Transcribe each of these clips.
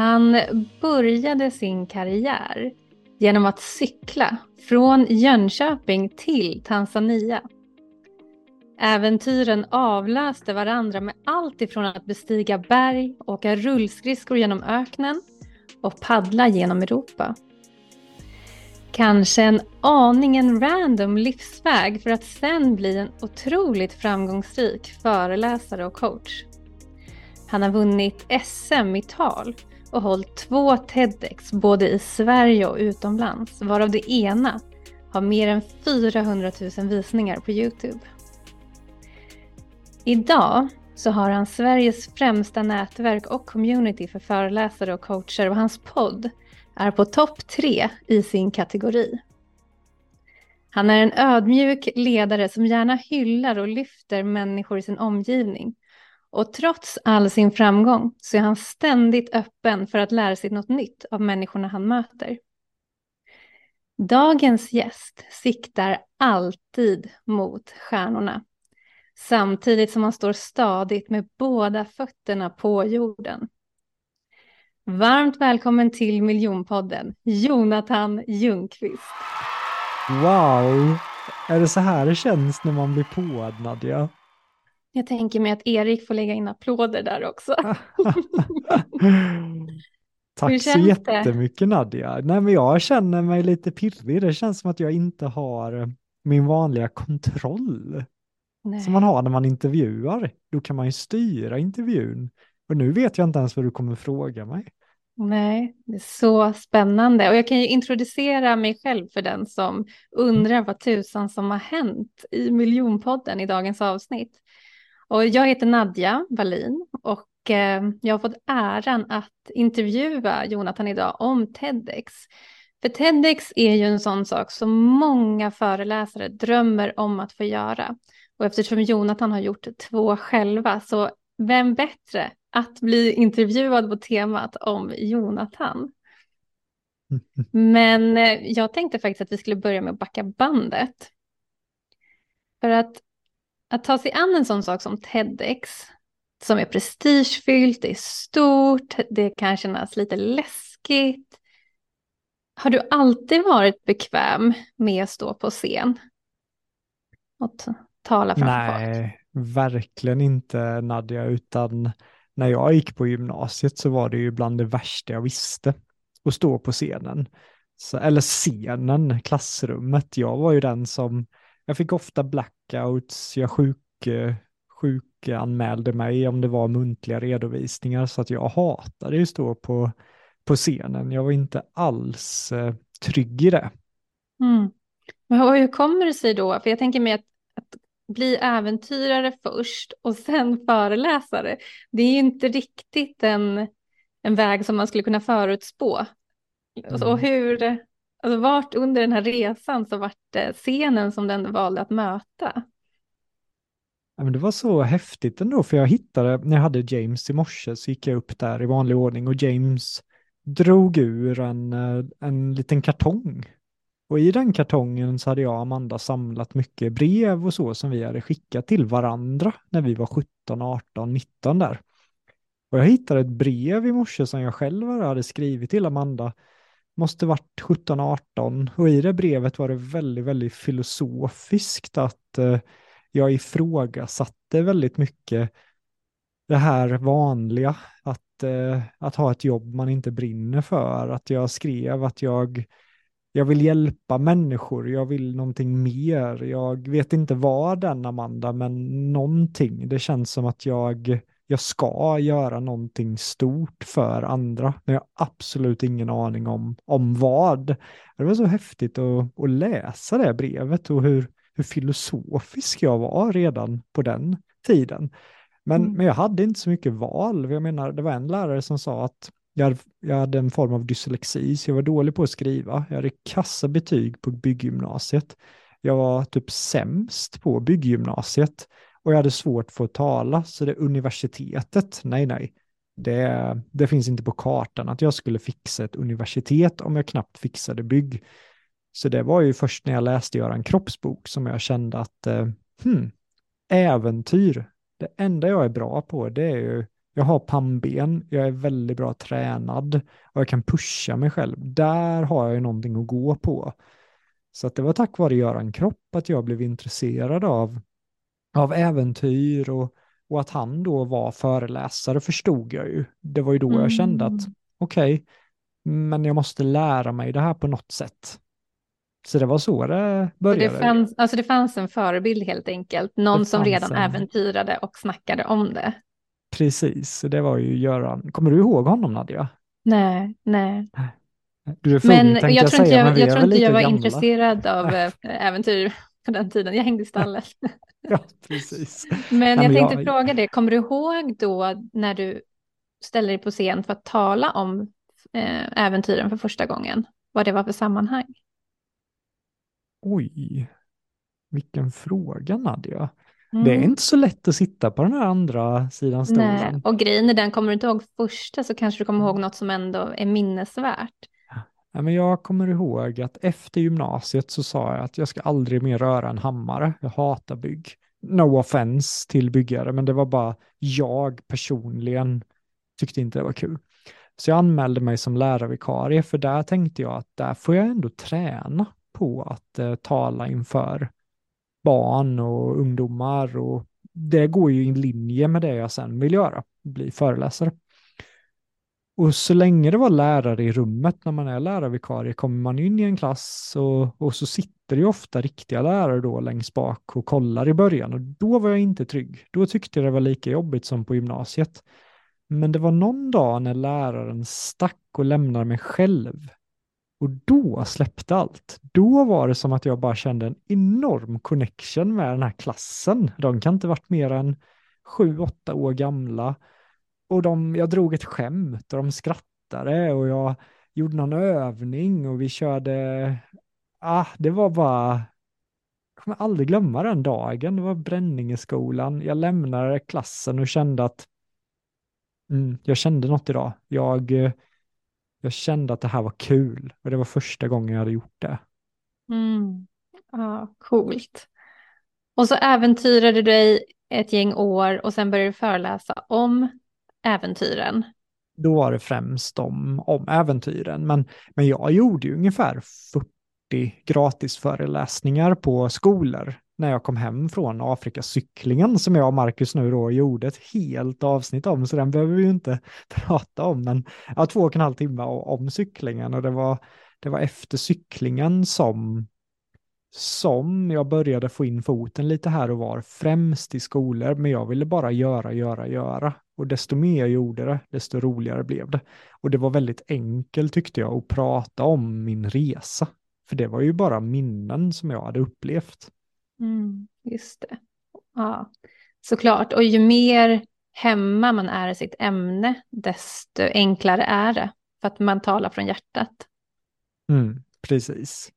Han började sin karriär genom att cykla från Jönköping till Tanzania. Äventyren avlöste varandra med allt ifrån att bestiga berg, åka rullskridskor genom öknen och paddla genom Europa. Kanske en aningen random livsväg för att sen bli en otroligt framgångsrik föreläsare och coach. Han har vunnit SM i tal och hållit två TEDx både i Sverige och utomlands, varav det ena har mer än 400 000 visningar på Youtube. Idag så har han Sveriges främsta nätverk och community för föreläsare och coacher och hans podd är på topp tre i sin kategori. Han är en ödmjuk ledare som gärna hyllar och lyfter människor i sin omgivning. Och trots all sin framgång så är han ständigt öppen för att lära sig något nytt av människorna han möter. Dagens gäst siktar alltid mot stjärnorna samtidigt som han står stadigt med båda fötterna på jorden. Varmt välkommen till Miljonpodden, Jonathan Ljungqvist. Wow, är det så här det känns när man blir påad, Nadja? Jag tänker mig att Erik får lägga in applåder där också. Tack så jättemycket det? Nadja. Nej, men jag känner mig lite pirrig. Det känns som att jag inte har min vanliga kontroll. Nej. Som man har när man intervjuar. Då kan man ju styra intervjun. Och nu vet jag inte ens vad du kommer fråga mig. Nej, det är så spännande. Och jag kan ju introducera mig själv för den som undrar vad tusan som har hänt i miljonpodden i dagens avsnitt. Och jag heter Nadja Wallin och eh, jag har fått äran att intervjua Jonathan idag om TEDx. För TEDx är ju en sån sak som många föreläsare drömmer om att få göra. Och eftersom Jonathan har gjort två själva så vem bättre att bli intervjuad på temat om Jonathan. Men eh, jag tänkte faktiskt att vi skulle börja med att backa bandet. För att, att ta sig an en sån sak som TEDx, som är prestigefyllt, det är stort, det kan kännas lite läskigt. Har du alltid varit bekväm med att stå på scen? Och tala framför folk? Nej, verkligen inte Nadja, utan när jag gick på gymnasiet så var det ju bland det värsta jag visste att stå på scenen. Så, eller scenen, klassrummet. Jag var ju den som, jag fick ofta blackouts, jag sjuk, sjukanmälde mig om det var muntliga redovisningar så att jag hatade ju stå på, på scenen. Jag var inte alls eh, trygg i det. Mm. Men hur kommer det sig då? För jag tänker mig att, att bli äventyrare först och sen föreläsare. Det är ju inte riktigt en, en väg som man skulle kunna förutspå. Mm. Och hur, alltså vart under den här resan så vart det scenen som den valde att möta? Ja, men det var så häftigt ändå, för jag hittade, när jag hade James i morse så gick jag upp där i vanlig ordning och James drog ur en, eh, en liten kartong och i den kartongen så hade jag och Amanda samlat mycket brev och så som vi hade skickat till varandra när vi var 17, 18, 19 där. Och jag hittade ett brev i morse som jag själv hade skrivit till Amanda. Måste varit 17, 18 och i det brevet var det väldigt, väldigt filosofiskt att eh, jag ifrågasatte väldigt mycket det här vanliga, att, eh, att ha ett jobb man inte brinner för, att jag skrev att jag jag vill hjälpa människor, jag vill någonting mer. Jag vet inte vad den Amanda, men någonting. Det känns som att jag, jag ska göra någonting stort för andra, men jag har absolut ingen aning om, om vad. Det var så häftigt att, att läsa det brevet och hur, hur filosofisk jag var redan på den tiden. Men, mm. men jag hade inte så mycket val. Jag menar, det var en lärare som sa att jag hade, jag hade en form av dyslexi, så jag var dålig på att skriva. Jag hade kassa betyg på bygggymnasiet. Jag var typ sämst på bygggymnasiet och jag hade svårt för att tala, så det universitetet, nej, nej, det, det finns inte på kartan att jag skulle fixa ett universitet om jag knappt fixade bygg. Så det var ju först när jag läste Göran Kroppsbok som jag kände att, eh, hmm, äventyr, det enda jag är bra på det är ju jag har pannben, jag är väldigt bra tränad och jag kan pusha mig själv. Där har jag ju någonting att gå på. Så att det var tack vare Göran Kropp att jag blev intresserad av, av äventyr och, och att han då var föreläsare förstod jag ju. Det var ju då mm. jag kände att mm. okej, okay, men jag måste lära mig det här på något sätt. Så det var så det började. Det fanns, alltså det fanns en förebild helt enkelt, någon som redan en... äventyrade och snackade om det. Precis, det var ju Göran. Kommer du ihåg honom Nadja? Nej, nej. Du är full, men jag, jag tror inte jag, jag, tror inte jag var gamla. intresserad av äh, äventyr på den tiden. Jag hängde i stallet. ja, precis. Men jag men tänkte jag... fråga dig, kommer du ihåg då när du ställer dig på scen för att tala om eh, äventyren för första gången? Vad det var för sammanhang? Oj, vilken fråga Nadja. Mm. Det är inte så lätt att sitta på den här andra sidan stolen. Nej, och grejen är den, kommer du inte ihåg första så kanske du kommer ihåg något som ändå är minnesvärt. Ja, men jag kommer ihåg att efter gymnasiet så sa jag att jag ska aldrig mer röra en hammare. Jag hatar bygg. No offense till byggare, men det var bara jag personligen tyckte inte det var kul. Så jag anmälde mig som lärarvikarie, för där tänkte jag att där får jag ändå träna på att eh, tala inför barn och ungdomar och det går ju i linje med det jag sen vill göra, bli föreläsare. Och så länge det var lärare i rummet när man är lärarvikarie kommer man in i en klass och, och så sitter det ju ofta riktiga lärare då längst bak och kollar i början och då var jag inte trygg. Då tyckte jag det var lika jobbigt som på gymnasiet. Men det var någon dag när läraren stack och lämnade mig själv och då släppte allt. Då var det som att jag bara kände en enorm connection med den här klassen. De kan inte varit mer än sju, åtta år gamla. Och de, jag drog ett skämt och de skrattade och jag gjorde någon övning och vi körde, ah, det var bara, jag kommer aldrig glömma den dagen, det var Bränningeskolan. Jag lämnade klassen och kände att mm, jag kände något idag. Jag jag kände att det här var kul och det var första gången jag hade gjort det. Mm. Ja, coolt. Och så äventyrade du dig ett gäng år och sen började du föreläsa om äventyren. Då var det främst om, om äventyren, men, men jag gjorde ju ungefär 40 gratisföreläsningar på skolor när jag kom hem från Afrikacyklingen som jag och Marcus nu då gjorde ett helt avsnitt om, så den behöver vi ju inte prata om, men ja, två och en halv timme om cyklingen och det var, det var efter cyklingen som, som jag började få in foten lite här och var, främst i skolor, men jag ville bara göra, göra, göra. Och desto mer jag gjorde det, desto roligare blev det. Och det var väldigt enkelt tyckte jag att prata om min resa. För det var ju bara minnen som jag hade upplevt. Mm, just det. Ja, såklart. Och ju mer hemma man är i sitt ämne, desto enklare är det. För att man talar från hjärtat. Mm, precis.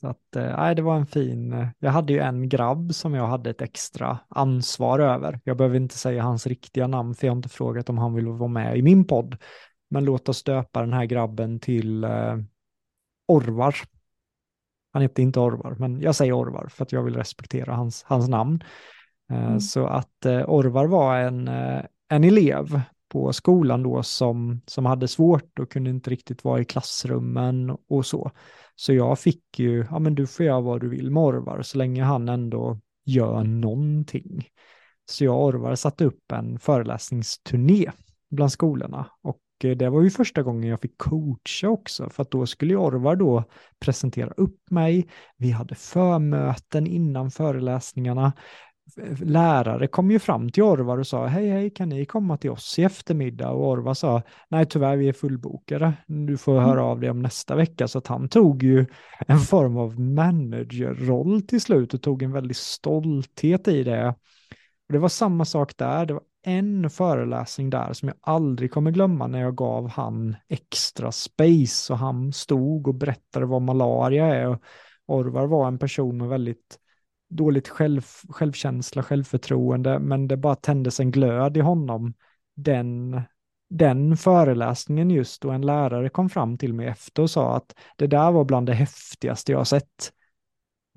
Så att, eh, det var en fin, eh, jag hade ju en grabb som jag hade ett extra ansvar över. Jag behöver inte säga hans riktiga namn för jag har inte frågat om han vill vara med i min podd. Men låt oss döpa den här grabben till eh, Orvar han heter inte Orvar, men jag säger Orvar för att jag vill respektera hans, hans namn. Eh, mm. Så att eh, Orvar var en, eh, en elev på skolan då som, som hade svårt och kunde inte riktigt vara i klassrummen och så. Så jag fick ju, ja men du får göra vad du vill med Orvar så länge han ändå gör någonting. Så jag och Orvar satte upp en föreläsningsturné bland skolorna och eh, det var ju första gången jag fick coacha också, för att då skulle Orvar då presentera upp mig. Vi hade förmöten innan föreläsningarna. Lärare kom ju fram till Orvar och sa, hej hej, kan ni komma till oss i eftermiddag? Och Orvar sa, nej tyvärr, vi är fullbokade. Du får höra av dig om nästa vecka. Så att han tog ju en form av managerroll till slut och tog en väldig stolthet i det. Och det var samma sak där. Det var en föreläsning där som jag aldrig kommer glömma när jag gav han extra space och han stod och berättade vad malaria är. Och Orvar var en person med väldigt dåligt själv, självkänsla, självförtroende, men det bara tändes en glöd i honom. Den, den föreläsningen just och en lärare kom fram till mig efter och sa att det där var bland det häftigaste jag sett.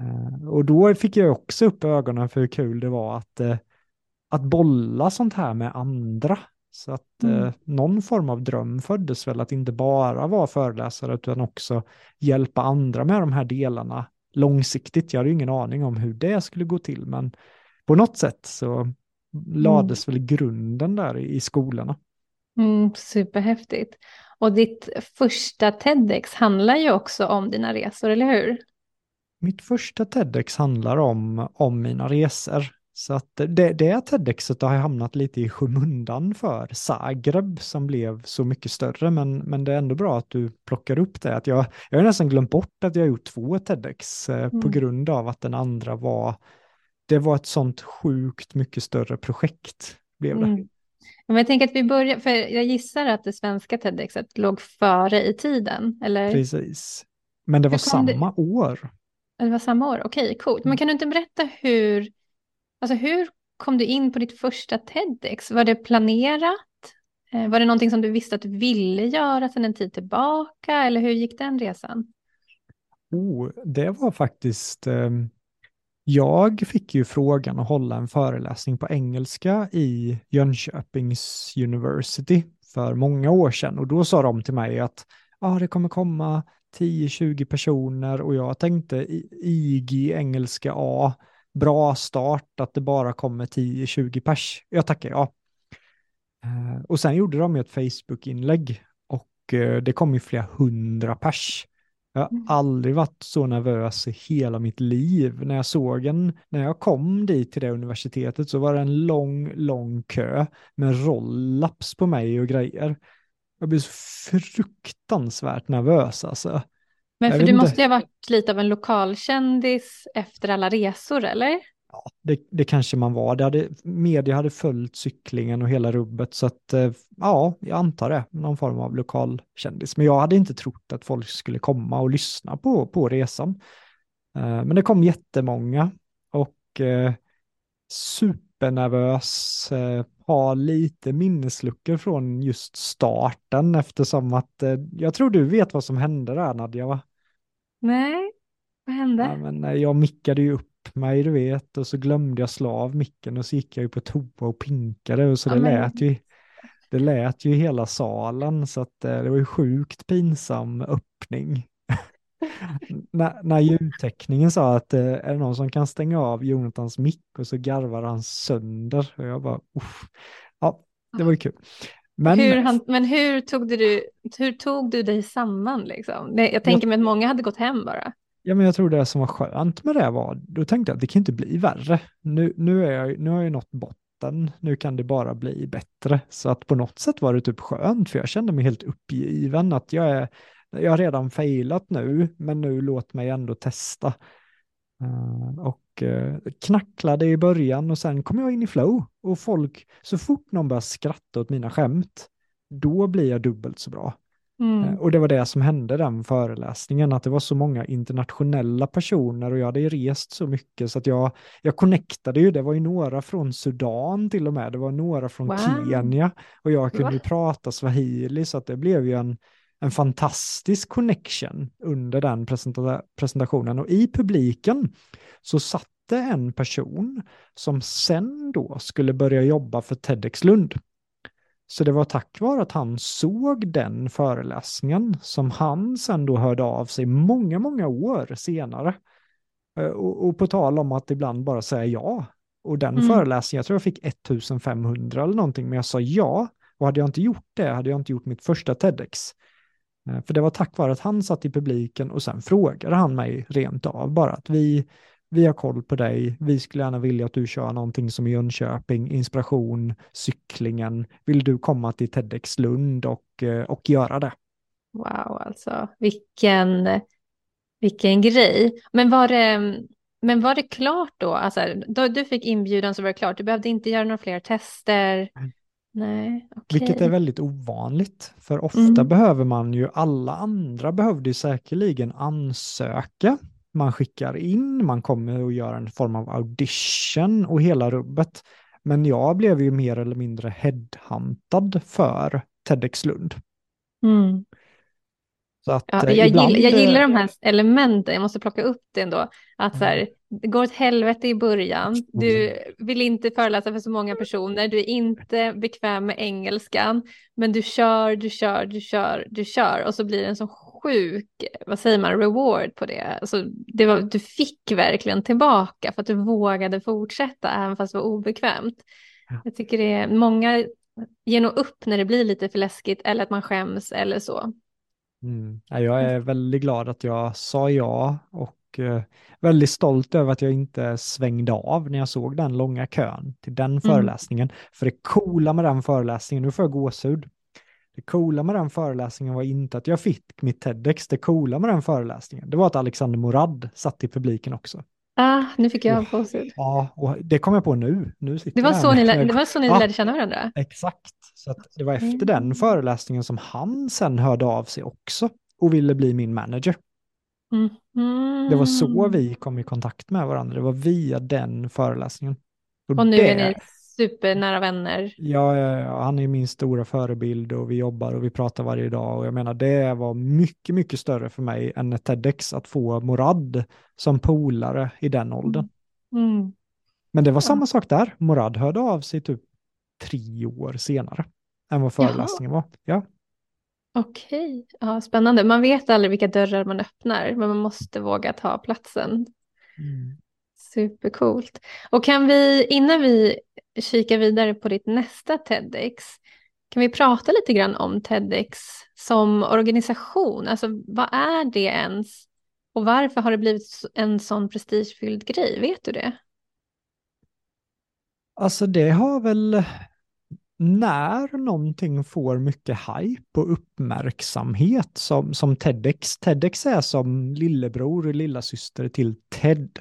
Eh, och då fick jag också upp ögonen för hur kul det var att eh, att bolla sånt här med andra. Så att Mm. eh, någon form av dröm föddes väl att inte bara vara föreläsare utan också hjälpa andra med de här delarna långsiktigt. Jag hade ju ingen aning om hur det skulle gå till, men på något sätt så lades väl grunden där i, i skolorna. Mm, superhäftigt. Och ditt första TEDx handlar ju också om dina resor, eller hur? Mitt första TEDx handlar om, om mina resor. Så att det, det TEDxet har hamnat lite i skymundan för Zagreb som blev så mycket större, men, men det är ändå bra att du plockar upp det. Att jag, jag har nästan glömt bort att jag har gjort två TEDx eh, Mm. på grund av att den andra var, det var ett sånt sjukt mycket större projekt. Blev det. Mm. Men jag tänker att vi börjar, för jag gissar att det svenska TEDxet låg före i tiden, eller? Precis. Men det var kom det- samma år. Det var samma år, okej, coolt. Mm. Men kan du inte berätta hur, alltså hur kom du in på ditt första TEDx? Var det planerat? Eh, var det någonting som du visste att du ville göra sedan en tid tillbaka? Eller hur gick den resan? Oh, det var faktiskt... Eh, jag fick ju frågan att hålla en föreläsning på engelska i Jönköpings University för många år sedan och då sa de till mig att ah, det kommer komma 10-20 personer och jag tänkte i- IG engelska A, bra start att det bara kommer 10-20 pers. Jag tackar ja. Eh, Och sen gjorde de ju ett Facebook-inlägg och eh, det kom ju flera hundra pers. Jag har Mm. aldrig varit så nervös i hela mitt liv. När jag såg en, när jag kom dit till det universitetet så var det en lång, lång kö med rollaps på mig och grejer. Jag blev så fruktansvärt nervös alltså. Men för du inte. måste ju ha varit lite av en lokalkändis efter alla resor, eller? Ja, det, det kanske man var. Det hade, media hade följt cyklingen och hela rubbet så att eh, ja, jag antar det. Någon form av lokalkändis. Men jag hade inte trott att folk skulle komma och lyssna på, på resan. Eh, Men det kom jättemånga och eh, supernervös. eh, Har lite minnesluckor från just starten eftersom att eh, jag tror du vet vad som hände där Nadja va? Nej, vad hände? Ja, men eh, jag mickade ju upp mig, du vet, och så glömde jag slå av micken och så gick jag ju på toa och pinkade och så Ja, det men- lät ju, det lät ju i hela salen så att eh, det var ju sjukt pinsam öppning. när, när ljudtekningen sa att eh, är det någon som kan stänga av Jonathans mick och så garvar han sönder och jag bara, uff. ja, det var ju kul. Men hur, han, men hur tog, du, hur tog du dig samman liksom? Jag tänker mig att många hade gått hem bara. Ja, men jag tror det som var skönt med det var, då tänkte jag att det kan inte bli värre. Nu, nu, är jag, nu har jag nått botten, nu kan det bara bli bättre. Så att på något sätt var det typ skönt, för jag kände mig helt uppgiven, att jag är, jag har redan failat nu, men nu låt mig ändå testa. Eh, och uh, knacklade i början och sen kom jag in i flow. Och folk, så fort någon börjar skratta åt mina skämt, då blir jag dubbelt så bra. Mm. Eh, Och det var det som hände den föreläsningen, att det var så många internationella personer och jag hade ju rest så mycket så att jag, jag connectade ju, det var ju några från Sudan till och med, det var några från Wow. Kenya och jag kunde ju prata swahili så att det blev ju en, en fantastisk connection under den presenta- presentationen och i publiken så satt det en person som sen då skulle börja jobba för TEDx Lund. Så det var tack vare att han såg den föreläsningen som han sen då hörde av sig många, många år senare. Eh, Och, och på tal om att ibland bara säga ja. Och den Mm. föreläsningen, jag tror jag fick 1500 eller någonting, men jag sa ja. Och hade jag inte gjort det hade jag inte gjort mitt första TEDx. Eh, För det var tack vare att han satt i publiken och sen frågade han mig rent av bara att vi, vi har koll på dig, vi skulle gärna vilja att du kör någonting som i Jönköping, inspiration, cyklingen, vill du komma till TEDx Lund och, eh, och göra det? Wow, alltså vilken, vilken grej. Men var det, men var det klart då? Alltså, då du fick inbjudan så var det klart. Du behövde inte göra några fler tester. Nej. Nej, okej. Vilket är väldigt ovanligt, för ofta Mm. behöver man ju, alla andra behövde ju säkerligen ansöka. Man skickar in, man kommer att göra en form av audition och hela rubbet. Men jag blev ju mer eller mindre headhuntad för TEDx Lund. Mm. Så att Ja, eh, jag, ibland, gillar, jag eh, gillar de här elementen, jag måste plocka upp det ändå. Att så här, det går åt helvete i början. Du vill inte föreläsa för så många personer. Du är inte bekväm med engelskan. Men du kör, du kör, du kör, du kör. Och så blir det en så sjuk, vad säger man, reward på det. Alltså, det var, du fick verkligen tillbaka för att du vågade fortsätta även fast det var obekvämt. Ja. Jag tycker det är många ger nog upp när det blir lite för läskigt eller att man skäms eller så. Mm. Jag är väldigt glad att jag sa ja och eh, väldigt stolt över att jag inte svängde av när jag såg den långa kön till den mm. föreläsningen. För det coola med den föreläsningen, nu får jag gåshud, det coola med den föreläsningen var inte att jag fick mitt TEDx, det coola med den föreläsningen, det var att Alexander Morad satt i publiken också. Ah, nu fick jag gåshud. Ja, och det kom jag på nu. nu det, var så ni, det var så ni ja, lärde känna varandra? Exakt. Så det var efter mm. den föreläsningen som han sen hörde av sig också och ville bli min manager. Mm. Mm. Det var så vi kom i kontakt med varandra. Det var via den föreläsningen. Och, och nu det... är ni supernära vänner. Ja, ja, ja, han är min stora förebild och vi jobbar och vi pratar varje dag och jag menar det var mycket, mycket större för mig än ett TEDx att få Morad som polare i den åldern. Mm. Men det var samma sak där. Morad hörde av sig typ tre år senare än vad föreläsningen Jaha. var. Ja. Okej, ja, spännande. Man vet aldrig vilka dörrar man öppnar, men man måste våga ta platsen. Mm. Supercoolt. Och kan vi, innan vi kikar vidare på ditt nästa TEDx, kan vi prata lite grann om TEDx som organisation? Alltså vad är det ens? Och varför har det blivit en sån prestigefylld grej? Vet du det? Alltså det har väl när någonting får mycket hype och uppmärksamhet som, som TEDx. TEDx är som lillebror och lillasyster till TED.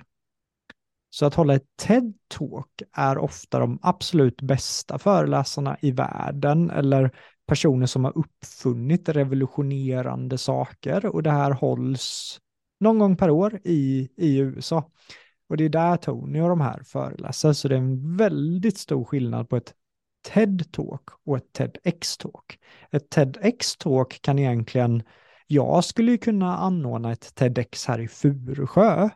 Så att hålla ett TED-talk är ofta de absolut bästa föreläsarna i världen eller personer som har uppfunnit revolutionerande saker och det här hålls någon gång per år i, i USA. Och det är där Tony och de här föreläser, så det är en väldigt stor skillnad på ett TED-talk och ett TEDx-talk. Ett TEDx-talk kan egentligen, jag skulle ju kunna anordna ett TEDx här i Furusjö,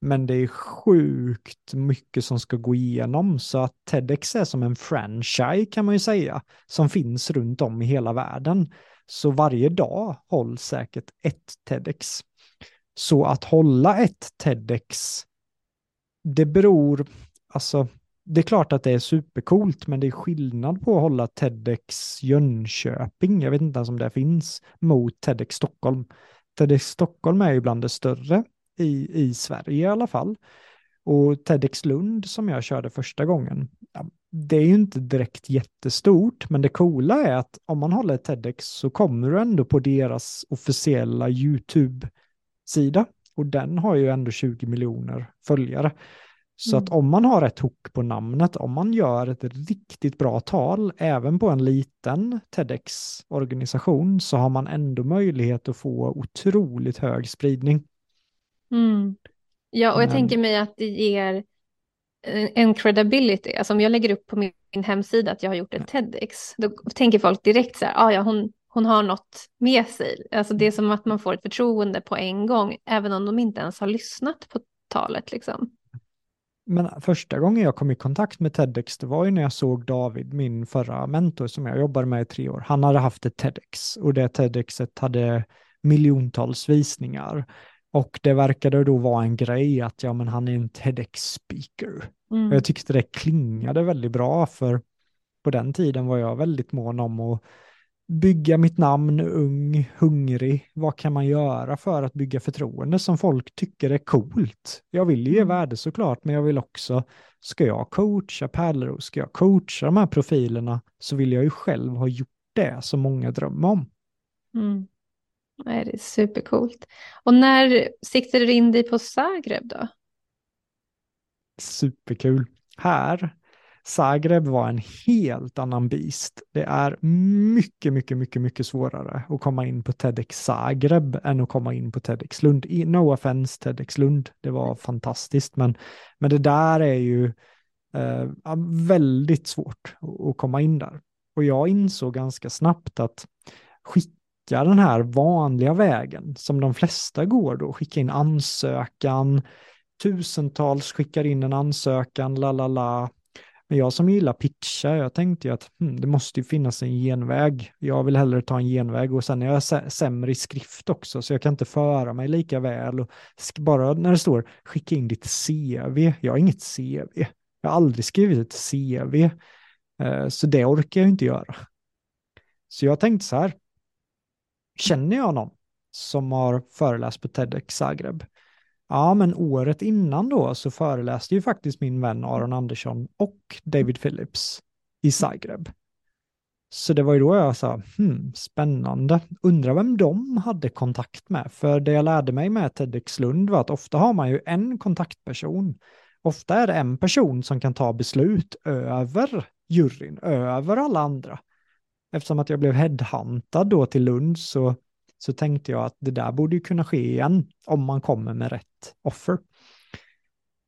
men det är sjukt mycket som ska gå igenom så att TEDx är som en franchise kan man ju säga som finns runt om i hela världen. Så varje dag hålls säkert ett TEDx. Så att hålla ett TEDx, det beror, alltså det är klart att det är supercoolt, men det är skillnad på att hålla TEDx Jönköping, jag vet inte ens om det finns, mot TEDx Stockholm. TEDx Stockholm är ju bland det större i, i Sverige i alla fall. Och TEDx Lund som jag körde första gången, det är ju inte direkt jättestort, men det coola är att om man håller TEDx så kommer du ändå på deras officiella YouTube-sida. Och den har ju ändå 20 miljoner följare. Så mm. att om man har ett hook på namnet, om man gör ett riktigt bra tal, även på en liten TEDx-organisation, så har man ändå möjlighet att få otroligt hög spridning. Mm. Ja, och jag Men... tänker mig att det ger en credibility. Alltså om jag lägger upp på min, hemsida att jag har gjort ett TEDx, då tänker folk direkt så här, ah, ja, hon, hon har något med sig. Alltså det är som att man får ett förtroende på en gång, även om de inte ens har lyssnat på talet. Liksom. Men första gången jag kom i kontakt med TEDx, det var ju när jag såg David, min förra mentor som jag jobbade med i tre år. Han hade haft ett TEDx och det TEDxet hade miljontals visningar. Och det verkade då vara en grej att ja, men han är en TEDx-speaker. Mm. Jag tyckte det klingade väldigt bra för på den tiden var jag väldigt mån om att bygga mitt namn, ung, hungrig. Vad kan man göra för att bygga förtroende som folk tycker är coolt? Jag vill ge mm. värde såklart, men jag vill också, ska jag coacha Pärleros, ska jag coacha de här profilerna, så vill jag ju själv ha gjort det som många drömmer om. Mm det är supercoolt. Och när siktade du in dig på Zagreb då? Superkul. Här Zagreb var en helt annan beast. Det är mycket, mycket, mycket, mycket svårare att komma in på TEDx Zagreb än att komma in på TEDx Lund. No offense TEDx Lund, det var fantastiskt, men, men det där är ju eh, väldigt svårt att komma in där. Och jag insåg ganska snabbt att skicka den här vanliga vägen som de flesta går då, skicka in ansökan, tusentals skickar in en ansökan, la la la. Men jag som gillar pitcha, jag tänkte ju att hmm, det måste ju finnas en genväg. Jag vill hellre ta en genväg och sen är jag sämre i skrift också, så jag kan inte föra mig lika väl. Och bara när det står skicka in ditt CV, jag har inget CV. Jag har aldrig skrivit ett CV, eh, så det orkar jag inte göra. Så jag tänkte så här, känner jag någon som har föreläst på TEDx Zagreb? Ja, men året innan då så föreläste ju faktiskt min vän Aron Andersson och David Phillips i Zagreb. Så det var ju då jag sa, hmm, spännande, undrar vem de hade kontakt med. För det jag lärde mig med TEDx Lund var att ofta har man ju en kontaktperson. Ofta är det en person som kan ta beslut över juryn, över alla andra. Eftersom att jag blev headhuntad då till Lund så så tänkte jag att det där borde ju kunna ske igen om man kommer med rätt offer.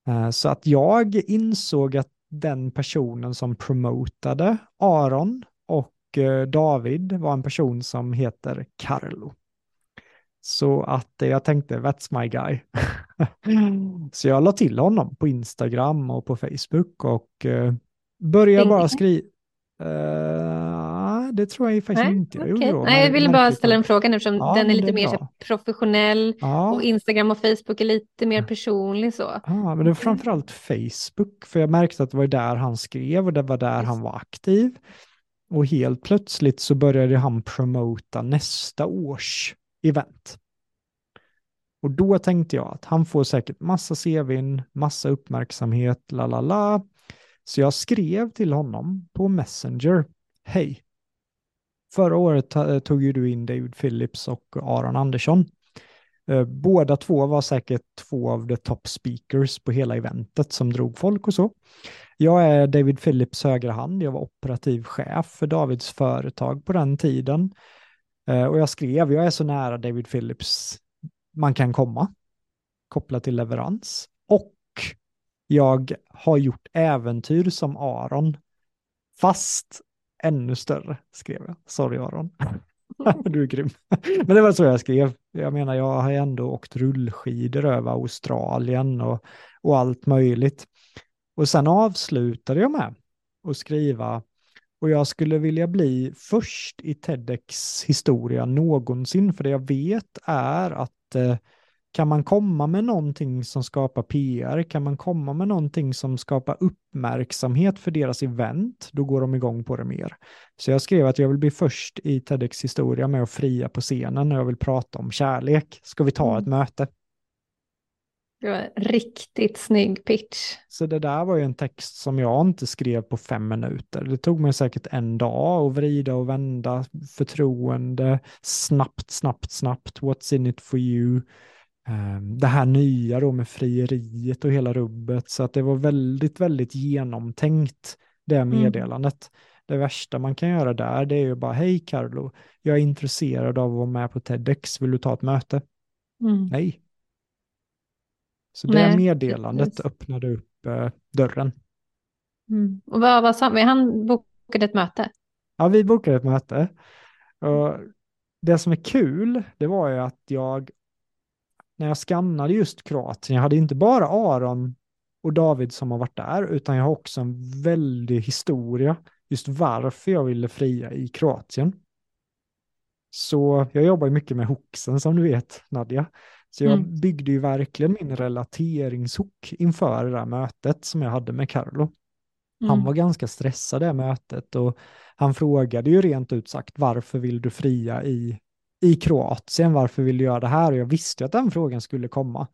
Eh, så att jag insåg att den personen som promotade Aron och eh, David var en person som heter Carlo. Så att jag tänkte, that's my guy. så jag la till honom på Instagram och på Facebook och eh, började bara skriva. Uh, det tror jag faktiskt Nej, inte okay. gjorde. Nej, jag ville bara ställa en fråga nu eftersom ja, den är lite är mer så professionell ja. och Instagram och Facebook är lite mer personlig så. Ja, men det var framförallt Facebook, för jag märkte att det var där han skrev och det var där han var aktiv. Och helt plötsligt så började han promota nästa års event. Och då tänkte jag att han får säkert massa CVn, massa uppmärksamhet, la la la. Så jag skrev till honom på Messenger. Hej. Förra året eh, tog ju du in David Phillips och Aron Andersson. Eh, båda två var säkert två av de top speakers på hela eventet som drog folk och så. Jag är David Phillips högra hand. Jag var operativ chef för Davids företag på den tiden. Eh, och jag skrev, jag är så nära David Phillips man kan komma, kopplat till leverans. Och jag har gjort äventyr som Aron, fast ännu större, skrev jag. Sorry Aron. du är grym. Men det var så jag skrev. Jag menar, jag har ändå åkt rullskidor över Australien och, och allt möjligt. Och sen avslutade jag med att skriva och jag skulle vilja bli först i TEDx historia någonsin, för det jag vet är att eh, kan man komma med någonting som skapar PR, kan man komma med någonting som skapar uppmärksamhet för deras event, då går de igång på det mer. Så jag skrev att jag vill bli först i TEDx historia med att fria på scenen när jag vill prata om kärlek. Ska vi ta ett mm. möte? Det var riktigt snygg pitch. Så det där var ju en text som jag inte skrev på fem minuter. Det tog mig säkert en dag att vrida och vända förtroende, snabbt, snabbt, snabbt, what's in it for you, det här nya då med frieriet och hela rubbet. Så att det var väldigt, väldigt genomtänkt det mm. meddelandet. Mm. Det värsta man kan göra där det är ju bara, hej Carlo, jag är intresserad av att vara med på TEDx, vill du ta ett möte? Mm. Nej. Så det Nej, meddelandet precis. öppnade upp eh, dörren. Mm. Och vad, vad sa vi? Han bokade ett möte? Ja, vi bokade ett möte. Och det som är kul, det var ju att jag när jag skannade just Kroatien, jag hade inte bara Aron och David som har varit där, utan jag har också en väldig historia just varför jag ville fria i Kroatien. Så jag jobbar mycket med hooksen som du vet, Nadja. Så jag mm. byggde ju verkligen min relateringshook inför det där mötet som jag hade med Carlo. Han mm. var ganska stressad det mötet och han frågade ju rent ut sagt varför vill du fria i i Kroatien, varför vill du göra det här? Och jag visste att den frågan skulle komma.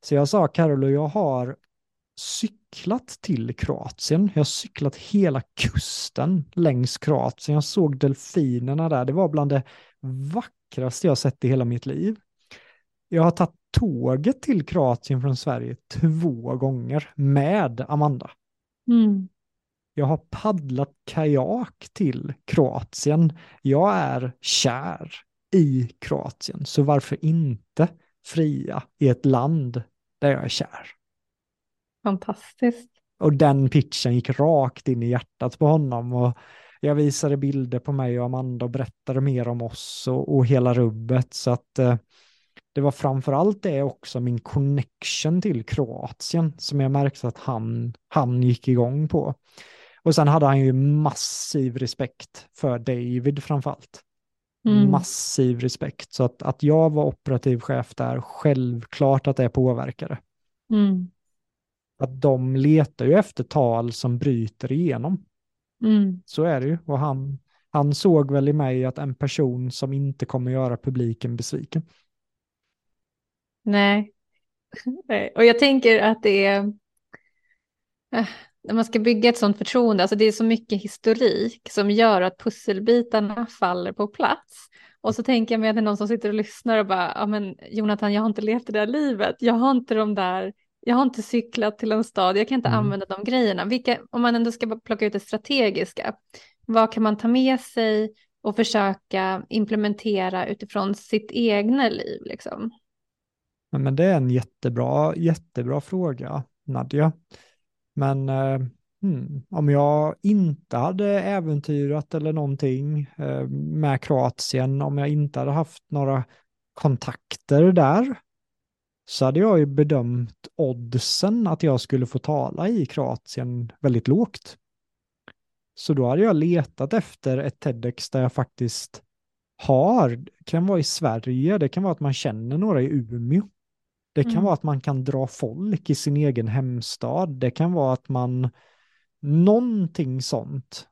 Så jag sa, Carolo, jag har cyklat till Kroatien. Jag har cyklat hela kusten längs Kroatien. Jag såg delfinerna där. Det var bland det vackraste jag sett i hela mitt liv. Jag har tagit tåget till Kroatien från Sverige två gånger med Amanda. Mm. Jag har paddlat kajak till Kroatien. Jag är kär i Kroatien. Så varför inte fria i ett land där jag är kär? Fantastiskt. Och den pitchen gick rakt in i hjärtat på honom. Och jag visade bilder på mig och Amanda och berättade mer om oss och, och hela rubbet. Så att eh, det var framförallt det också min connection till Kroatien som jag märkte att han, han gick igång på. Och sen hade han ju massiv respekt för David framförallt. Mm. Massiv respekt. Så att, att jag var operativ chef där, självklart att det påverkade. Mm. Att de letar ju efter tal som bryter igenom. Mm. Så är det ju. Och han, han såg väl i mig att en person som inte kommer göra publiken besviken. Nej. Och jag tänker att det är, äh, när man ska bygga ett sådant förtroende, alltså det är så mycket historik som gör att pusselbitarna faller på plats. Och så tänker jag mig att det är någon som sitter och lyssnar och bara, ja men Jonathan, jag har inte levt det där livet, jag har inte de där, jag har inte cyklat till en stad, jag kan inte mm. använda de grejerna. Vilka, om man ändå ska plocka ut det strategiska, vad kan man ta med sig och försöka implementera utifrån sitt egna liv liksom? Ja, men det är en jättebra, jättebra fråga, Nadja. Men eh, hmm, om jag inte hade äventyrat eller någonting eh, med Kroatien, om jag inte hade haft några kontakter där, så hade jag ju bedömt oddsen att jag skulle få tala i Kroatien väldigt lågt. Så då hade jag letat efter ett TEDx där jag faktiskt har, det kan vara i Sverige, det kan vara att man känner några i Umeå. Det kan mm. vara att man kan dra folk i sin egen hemstad. Det kan vara att man, någonting sånt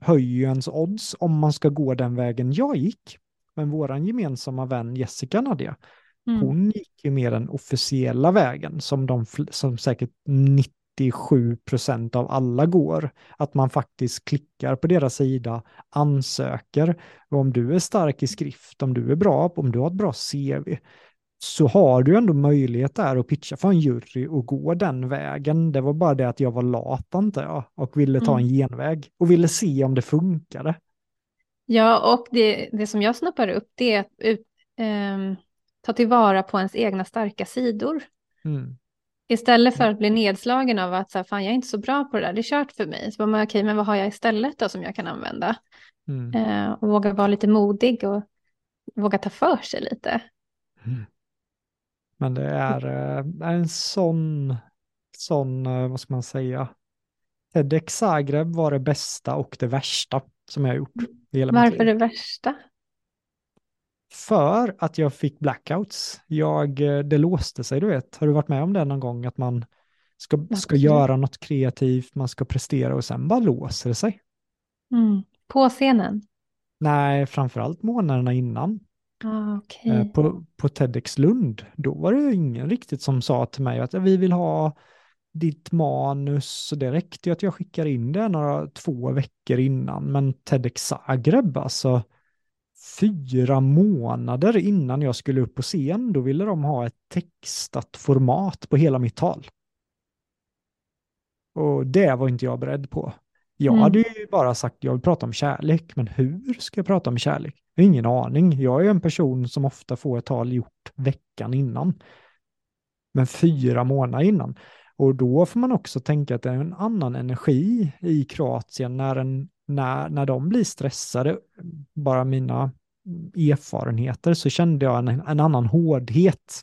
höjer ens odds om man ska gå den vägen jag gick. Men våran gemensamma vän Jessica Nadia, mm. hon gick ju mer den officiella vägen som, de, som säkert 97 procent av alla går. Att man faktiskt klickar på deras sida, ansöker. Och om du är stark i skrift, om du är bra, om du har ett bra CV, så har du ändå möjlighet där att pitcha för en jury och gå den vägen. Det var bara det att jag var lat inte jag och ville ta en mm. genväg och ville se om det funkade. Ja, och det, det som jag snappar upp det är att ut, um, ta tillvara på ens egna starka sidor. Mm. Istället för att bli nedslagen av att så här, fan, jag är inte så bra på det där, det är kört för mig. Så bara, okej, men vad har jag istället då som jag kan använda? Mm. Uh, och våga vara lite modig och våga ta för sig lite. Mm. Men det är, eh, är en sån, sån, eh, vad ska man säga, TEDx Zagreb var det bästa och det värsta som jag gjort. Varför det värsta? För att jag fick blackouts. Jag, eh, det låste sig, du vet. Har du varit med om det någon gång? Att man ska, ska göra något kreativt, man ska prestera och sen bara låser det sig. Mm. På scenen? Nej, framförallt månaderna innan. Ah, okay. Eh, på, på TEDx Lund, då var det ingen riktigt som sa till mig att vi vill ha ditt manus. Det räckte ju att jag skickade in det några två veckor innan. Men TEDx Zagreb, alltså fyra månader innan jag skulle upp på scen, då ville de ha ett textat format på hela mitt tal. Och det var inte jag beredd på. Jag mm. hade ju bara sagt jag vill prata om kärlek, men hur ska jag prata om kärlek? Jag har ingen aning. Jag är en person som ofta får ett tal gjort veckan innan. Men fyra månader innan. Och då får man också tänka att det är en annan energi i Kroatien när, en, när, när de blir stressade. Bara mina erfarenheter så kände jag en, en annan hårdhet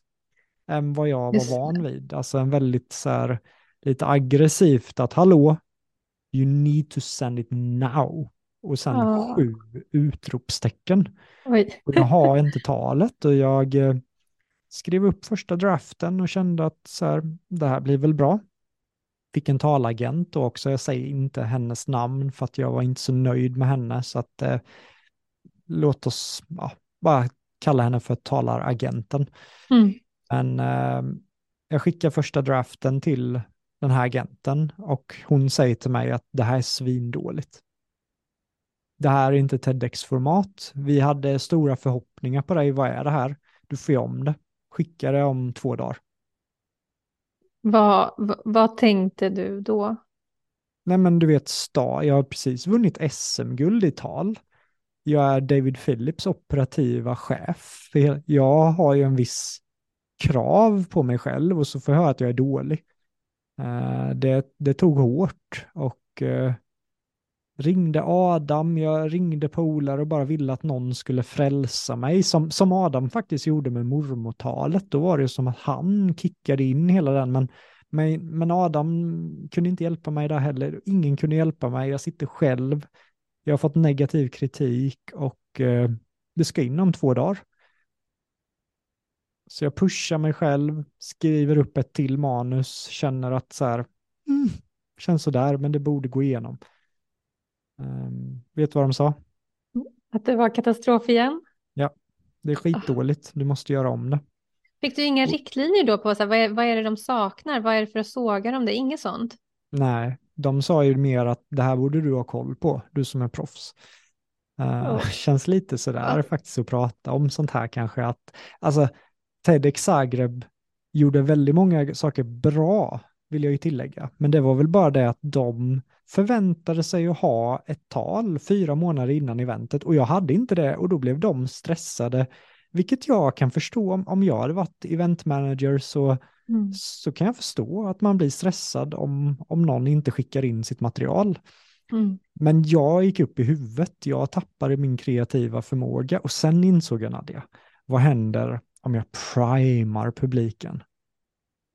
än vad jag var van vid. Alltså en väldigt så här, lite aggressivt att hallå, you need to send it now. Och sen ja. sju utropstecken. Oj. Och jag har inte talet och jag eh, skrev upp första draften och kände att så här, det här blir väl bra. Fick en talagent och också, jag säger inte hennes namn för att jag var inte så nöjd med henne så att eh, låt oss ja, bara kalla henne för talaragenten. Mm. Men eh, jag skickar första draften till den här agenten och hon säger till mig att det här är svindåligt. Det här är inte TEDx-format. Vi hade stora förhoppningar på dig. Vad är det här? Du får ju om det. Skicka det om två dagar. Vad, vad, vad tänkte du då? Nej men du vet, sta, jag har precis vunnit SM-guld i tal. Jag är David Phillips operativa chef. Jag har ju en viss krav på mig själv och så får jag höra att jag är dålig. Eh, det, det tog hårt och eh, ringde Adam, jag ringde polare och bara ville att någon skulle frälsa mig, som, som Adam faktiskt gjorde med mormotalet. Då var det som att han kickade in hela den, men, men, men Adam kunde inte hjälpa mig där heller. Ingen kunde hjälpa mig, jag sitter själv. Jag har fått negativ kritik och eh, det ska in om två dagar. Så jag pushar mig själv, skriver upp ett till manus, känner att så här, mm, känns sådär, men det borde gå igenom. Um, vet du vad de sa? Att det var katastrof igen? Ja, det är skitdåligt. Du måste göra om det. Fick du inga riktlinjer då på så här, vad, är, vad är det de saknar? Vad är det för att såga dem? Det är inget sånt? Nej, de sa ju mer att det här borde du ha koll på, du som är proffs. Uh, oh. Känns lite sådär oh. faktiskt att prata om sånt här kanske. Att, alltså, TEDx Zagreb gjorde väldigt många saker bra, vill jag ju tillägga. Men det var väl bara det att de förväntade sig att ha ett tal fyra månader innan eventet och jag hade inte det och då blev de stressade. Vilket jag kan förstå om, om jag hade varit eventmanager så, mm. så kan jag förstå att man blir stressad om, om någon inte skickar in sitt material. Mm. Men jag gick upp i huvudet, jag tappade min kreativa förmåga och sen insåg jag Nadja, vad händer om jag primar publiken?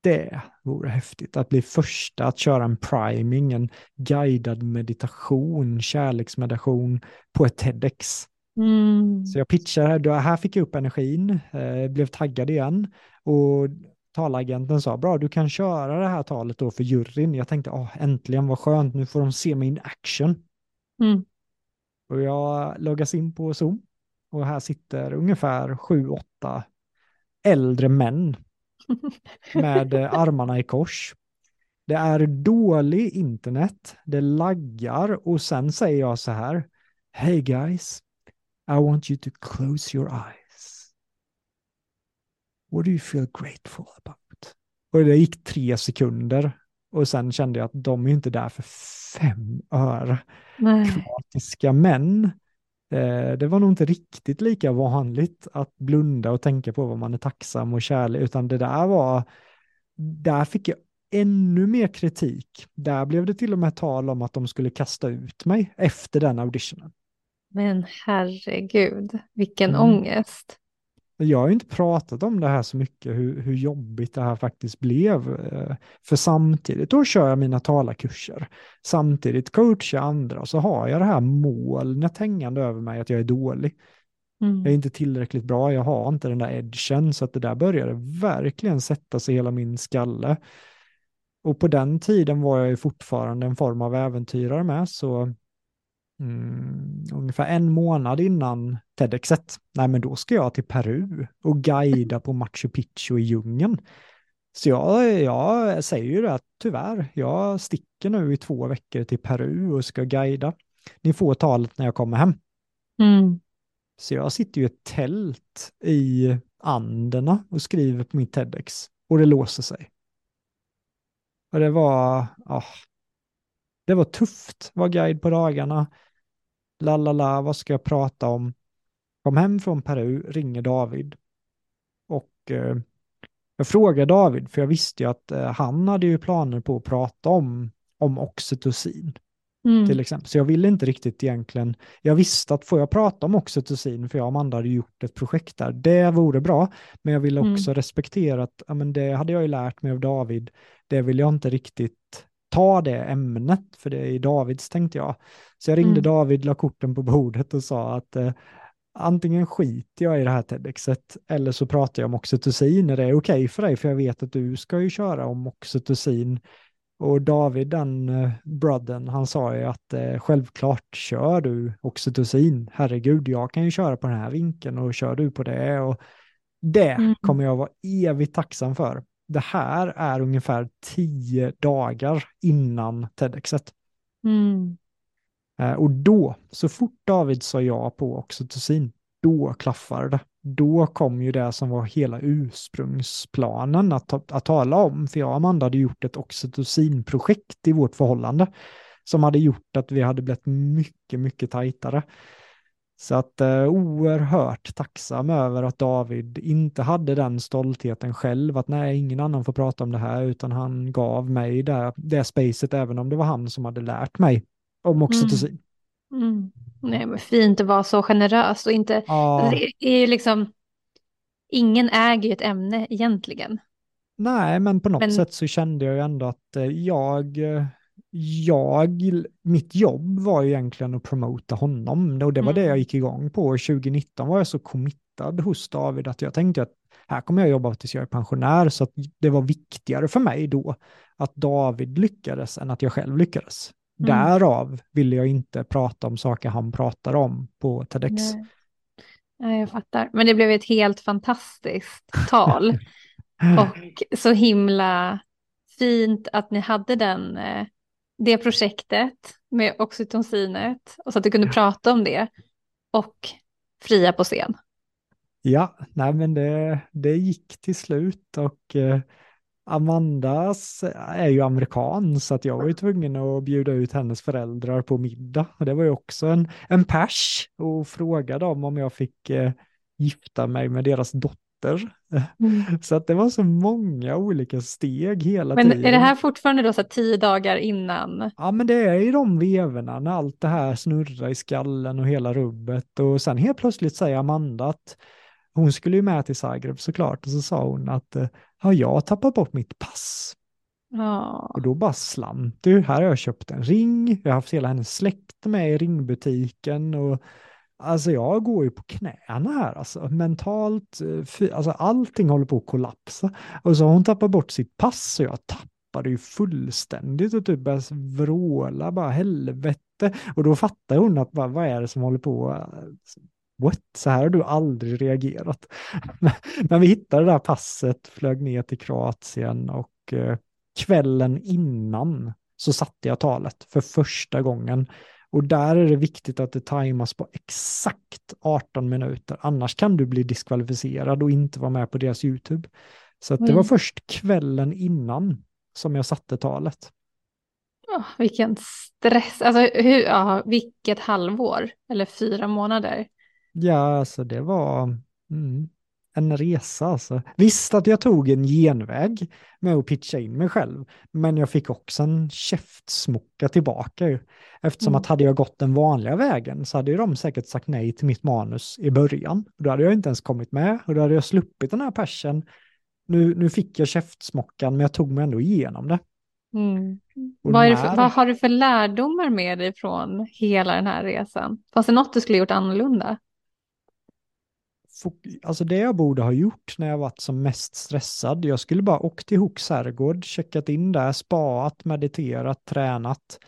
Det vore häftigt att bli första att köra en priming, en guidad meditation, kärleksmeditation på ett TEDx. Mm. Så jag pitchade, här fick jag upp energin, eh, blev taggad igen och talagenten sa bra, du kan köra det här talet då för juryn. Jag tänkte, åh, äntligen vad skönt, nu får de se mig in action. Mm. Och jag loggas in på Zoom och här sitter ungefär sju, åtta äldre män med eh, armarna i kors. Det är dålig internet, det laggar och sen säger jag så här. Hey guys, I want you to close your eyes. What do you feel grateful about? Och det gick tre sekunder och sen kände jag att de är inte där för fem öre. Kroatiska män det var nog inte riktigt lika vanligt att blunda och tänka på vad man är tacksam och kärlek, utan det där var, där fick jag ännu mer kritik. Där blev det till och med tal om att de skulle kasta ut mig efter den auditionen. Men herregud, vilken mm. ångest. Jag har inte pratat om det här så mycket, hur, hur jobbigt det här faktiskt blev. Eh, för samtidigt, då kör jag mina talarkurser. Samtidigt coachar jag andra och så har jag det här molnet hängande över mig att jag är dålig. Mm. Jag är inte tillräckligt bra, jag har inte den där edgen, så att det där började verkligen sätta sig i hela min skalle. Och på den tiden var jag ju fortfarande en form av äventyrare med, så mm, ungefär en månad innan TEDxet, nej men då ska jag till Peru och guida på Machu Picchu i djungeln. Så jag, jag säger ju det att tyvärr, jag sticker nu i två veckor till Peru och ska guida. Ni får talet när jag kommer hem. Mm. Så jag sitter ju i ett tält i Anderna och skriver på mitt TEDx och det låser sig. Och det var, oh, det var tufft, var guide på dagarna. La la la, vad ska jag prata om? Kom hem från Peru, ringer David. Och eh, jag frågar David, för jag visste ju att eh, han hade ju planer på att prata om, om oxytocin. Mm. Till exempel. Så jag ville inte riktigt egentligen, jag visste att får jag prata om oxytocin, för jag och Amanda hade gjort ett projekt där, det vore bra, men jag ville mm. också mm. respektera att ja, men det hade jag ju lärt mig av David, det vill jag inte riktigt ta det ämnet, för det är Davids tänkte jag. Så jag ringde mm. David, la korten på bordet och sa att eh, antingen skiter jag i det här TEDxet eller så pratar jag om oxytocin när det är okej okay för dig, för jag vet att du ska ju köra om oxytocin. Och David, den eh, brodden, han sa ju att eh, självklart kör du oxytocin. Herregud, jag kan ju köra på den här vinkeln och kör du på det. Och det mm. kommer jag vara evigt tacksam för det här är ungefär tio dagar innan TEDxet. Mm. Eh, och då, så fort David sa ja på oxytocin, då klaffade det. Då kom ju det som var hela ursprungsplanen att, att tala om. För jag och Amanda hade gjort ett oxytocinprojekt i vårt förhållande som hade gjort att vi hade blivit mycket, mycket tajtare. Så att eh, oerhört tacksam över att David inte hade den stoltheten själv, att nej, ingen annan får prata om det här, utan han gav mig det, det spacet, även om det var han som hade lärt mig om oxytocin. Mm. Nej, men fint att vara så generös och inte, Ja, det är ju liksom, ingen äger ju ett ämne egentligen. nej, men på något Men- sätt så kände jag ju ändå att eh, jag, eh, jag, mitt jobb var ju egentligen att promota honom och det var det Mm. jag gick igång på. 2019 var jag så committad hos David att jag tänkte att här kommer jag jobba tills jag är pensionär så det var viktigare för mig då att David lyckades än att jag själv lyckades. Mm. Därav ville jag inte prata om saker han pratar om på TEDx. Nej. Nej, jag fattar. Men det blev ett helt fantastiskt tal. Och så himla fint att ni hade den, eh, det projektet med oxytocinet och så att du kunde prata om det och fria på scen. Ja, nej men det, det gick till slut och eh, Amandas är ju amerikan så att jag var ju tvungen att bjuda ut hennes föräldrar på middag. Och det var ju också en, en pers och fråga dem om jag fick eh, gifta mig med deras dotter. Så att det var så många olika steg hela Men tiden. är det här fortfarande då så tio dagar innan? Ja, men det är i de vevorna när allt det här snurrar i skallen och hela rubbet. Och sen helt plötsligt säger Amanda att hon skulle ju med till Zagreb såklart. Och så sa hon att har jag tappat bort mitt pass? Ja, Och då bara slant du. Här har jag köpt en ring. Jag har haft hela hennes släkt med i ringbutiken. Och alltså jag går ju på knäna här alltså. Mentalt, eh, alltså allting håller på att kollapsa. Och så har hon tappat bort sitt pass och jag tappade ju fullständigt och typ började vråla bara helvete. Och då fattar hon att bara, vad är det som håller på? Eh, what? Så här har du aldrig reagerat. Men vi hittade det där passet, flög ner till Kroatien och eh, kvällen innan så satte jag talet för första gången. Och där är det viktigt att det tajmas på exakt 18 minuter, annars kan du bli diskvalificerad och inte vara med på deras YouTube. Så det var först kvällen innan som jag satte talet. Åh, vilken stress. Alltså, hur, ja, vilket halvår eller fyra månader. Ja, alltså det var mm, en resa alltså. Visst att jag tog en genväg med att pitcha in mig själv, men jag fick också en käftsmocka tillbaka. Eftersom Mm. att hade jag gått den vanliga vägen så hade ju de säkert sagt nej till mitt manus i början. Då hade jag inte ens kommit med och då hade jag sluppit den här persen. Nu, nu fick jag käftsmockan, men jag tog mig ändå igenom det. Mm. Vad, för, vad har du för lärdomar med dig från hela den här resan? Fanns det något du skulle gjort annorlunda? Alltså det jag borde ha gjort när jag varit som mest stressad, jag skulle bara åkt till Hooks herrgård, checkat in där, spaat, mediterat, tränat,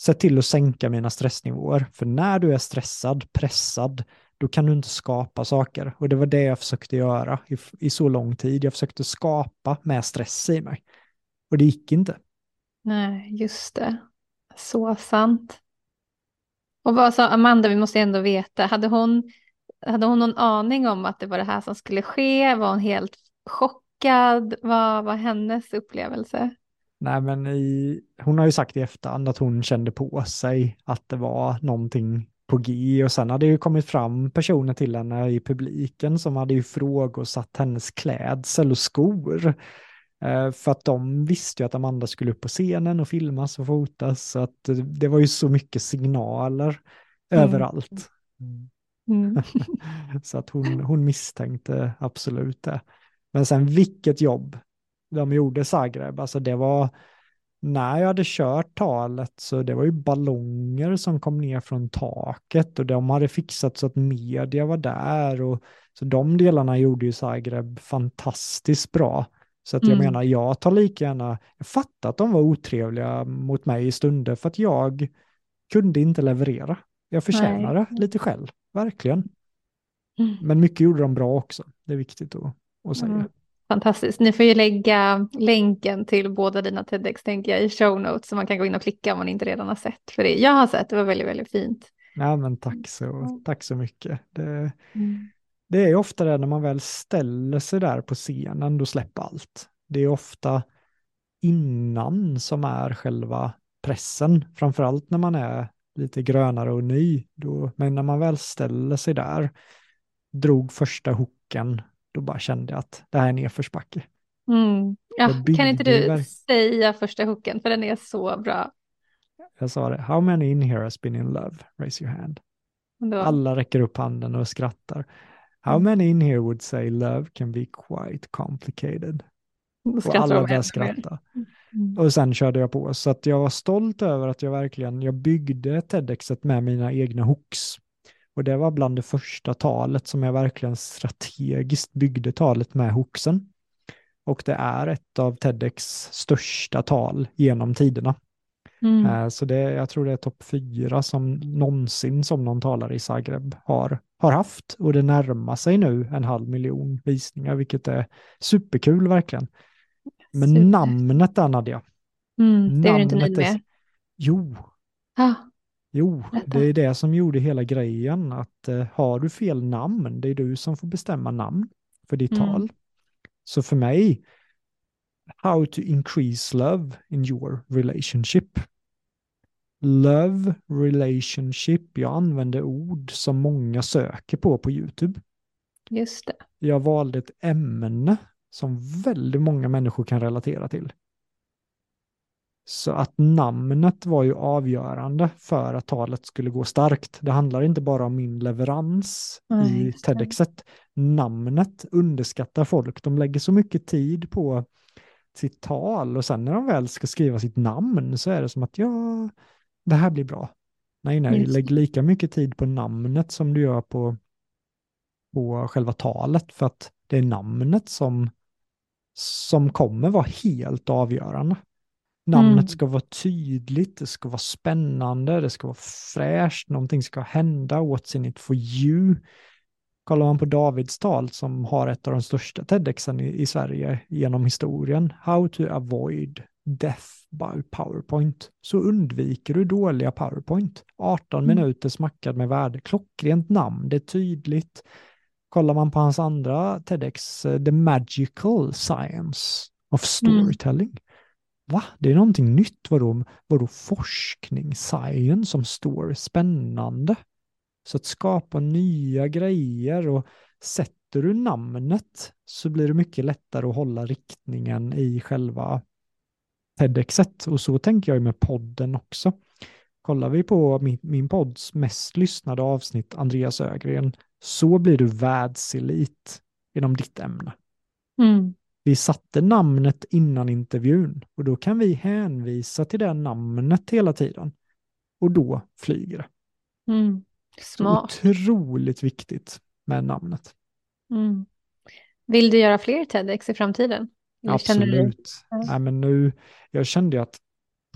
sett till att sänka mina stressnivåer. För när du är stressad, pressad, då kan du inte skapa saker. Och det var det jag försökte göra i, i så lång tid. Jag försökte skapa med stress i mig. Och det gick inte. Nej, just det. Så sant. Och vad sa Amanda, vi måste ändå veta, hade hon, hade hon någon aning om att det var det här som skulle ske? Var hon helt chockad? Vad var hennes upplevelse? Nej, men i, hon har ju sagt i efterhand att hon kände på sig att det var någonting på G och sen hade ju kommit fram personer till henne i publiken som hade ju frågosatt hennes klädsel och skor. Eh, för att de visste ju att Amanda skulle upp på scenen och filmas och fotas så att det var ju så mycket signaler Mm. överallt. Mm. så att hon, hon misstänkte absolut det. Men sen vilket jobb de gjorde Zagreb, alltså det var när jag hade kört talet så det var ju ballonger som kom ner från taket och de hade fixat så att media var där och så de delarna gjorde ju Zagreb fantastiskt bra. Så att jag Mm. menar, jag tar lika gärna, jag fattar att de var otrevliga mot mig i stunder för att jag kunde inte leverera. Jag förtjänade Nej. lite själv, verkligen. Mm. Men mycket gjorde de bra också. Det är viktigt att, att säga. Mm. Fantastiskt. Ni får ju lägga länken till båda dina TEDx tänker jag i show notes så man kan gå in och klicka om man inte redan har sett. För det jag har sett, det var väldigt, väldigt fint. Ja, men tack så, Mm. tack så mycket. Det, det är ofta det när man väl ställer sig där på scenen, då släpper allt. Det är ofta innan som är själva pressen, framförallt när man är lite grönare och ny. Då, men när man väl ställer sig där, drog första hooken, då bara kände jag att det här är nedförsbacke. Mm. Ja, kan inte du säga första hooken, för den är så bra. Jag sa det. How many in here has been in love? Raise your hand. Alla räcker upp handen och skrattar. How Mm. many in here would say love can be quite complicated? Och alla började ännu mer. Mm. Och sen körde jag på. Så att jag var stolt över att jag verkligen, jag byggde TEDxet med mina egna hooks. Och det var bland det första talet som jag verkligen strategiskt byggde talet med hooksen. Och det är ett av TEDx största tal genom tiderna. Mm. Eh, Så det, jag tror det är topp fyra som någonsin som någon talare i Zagreb har, har haft. Och det närmar sig nu en halv miljon visningar, vilket är superkul verkligen. Men Super. namnet där Nadja, Mm. Det är du inte nöjd med? jo, Ah, jo, Berätta. det är det som gjorde hela grejen. Att eh, har du fel namn, det är du som får bestämma namn för ditt Mm. tal. Så för mig, how to increase love in your relationship. Love relationship, jag använder ord som många söker på på YouTube. just det. Jag valde ett ämne som väldigt många människor kan relatera till. Så att namnet var ju avgörande för att talet skulle gå starkt. Det handlar inte bara om min leverans Nej, i. TEDxet. Namnet underskattar folk. De lägger så mycket tid på sitt tal och sen när de väl ska skriva sitt namn så är det som att ja, det här blir bra. Nej, nej, lägg lika mycket tid på namnet som du gör på, på själva talet för att det är namnet som, som kommer vara helt avgörande. Namnet Mm. ska vara tydligt, det ska vara spännande, det ska vara fräscht, någonting ska hända, what's in it for you. Kollar man på Davids tal som har ett av de största TEDxen i, i Sverige genom historien, How to avoid death by PowerPoint, så undviker du dåliga PowerPoint. 18 Mm. minuter smackad med värde, klockrent namn, det är tydligt. Kollar man på hans andra TEDx, eh, The Magical Science of Storytelling. Va? Det är någonting nytt. Vadå, vadå forskning, science som story? Spännande. Så att skapa nya grejer och sätter du namnet så blir det mycket lättare att hålla riktningen i själva TEDxet. Och så tänker jag ju med podden också. Kollar vi på min, min podds mest lyssnade avsnitt, Andreas Ögren, så blir du världselit inom ditt ämne. Mm. Vi satte namnet innan intervjun och då kan vi hänvisa till det namnet hela tiden. Och då flyger det. Mm. Så Smart. otroligt viktigt med namnet. Mm. Vill du göra fler TEDx i framtiden? Eller du Absolut. Ja. Nej, men nu, jag kände att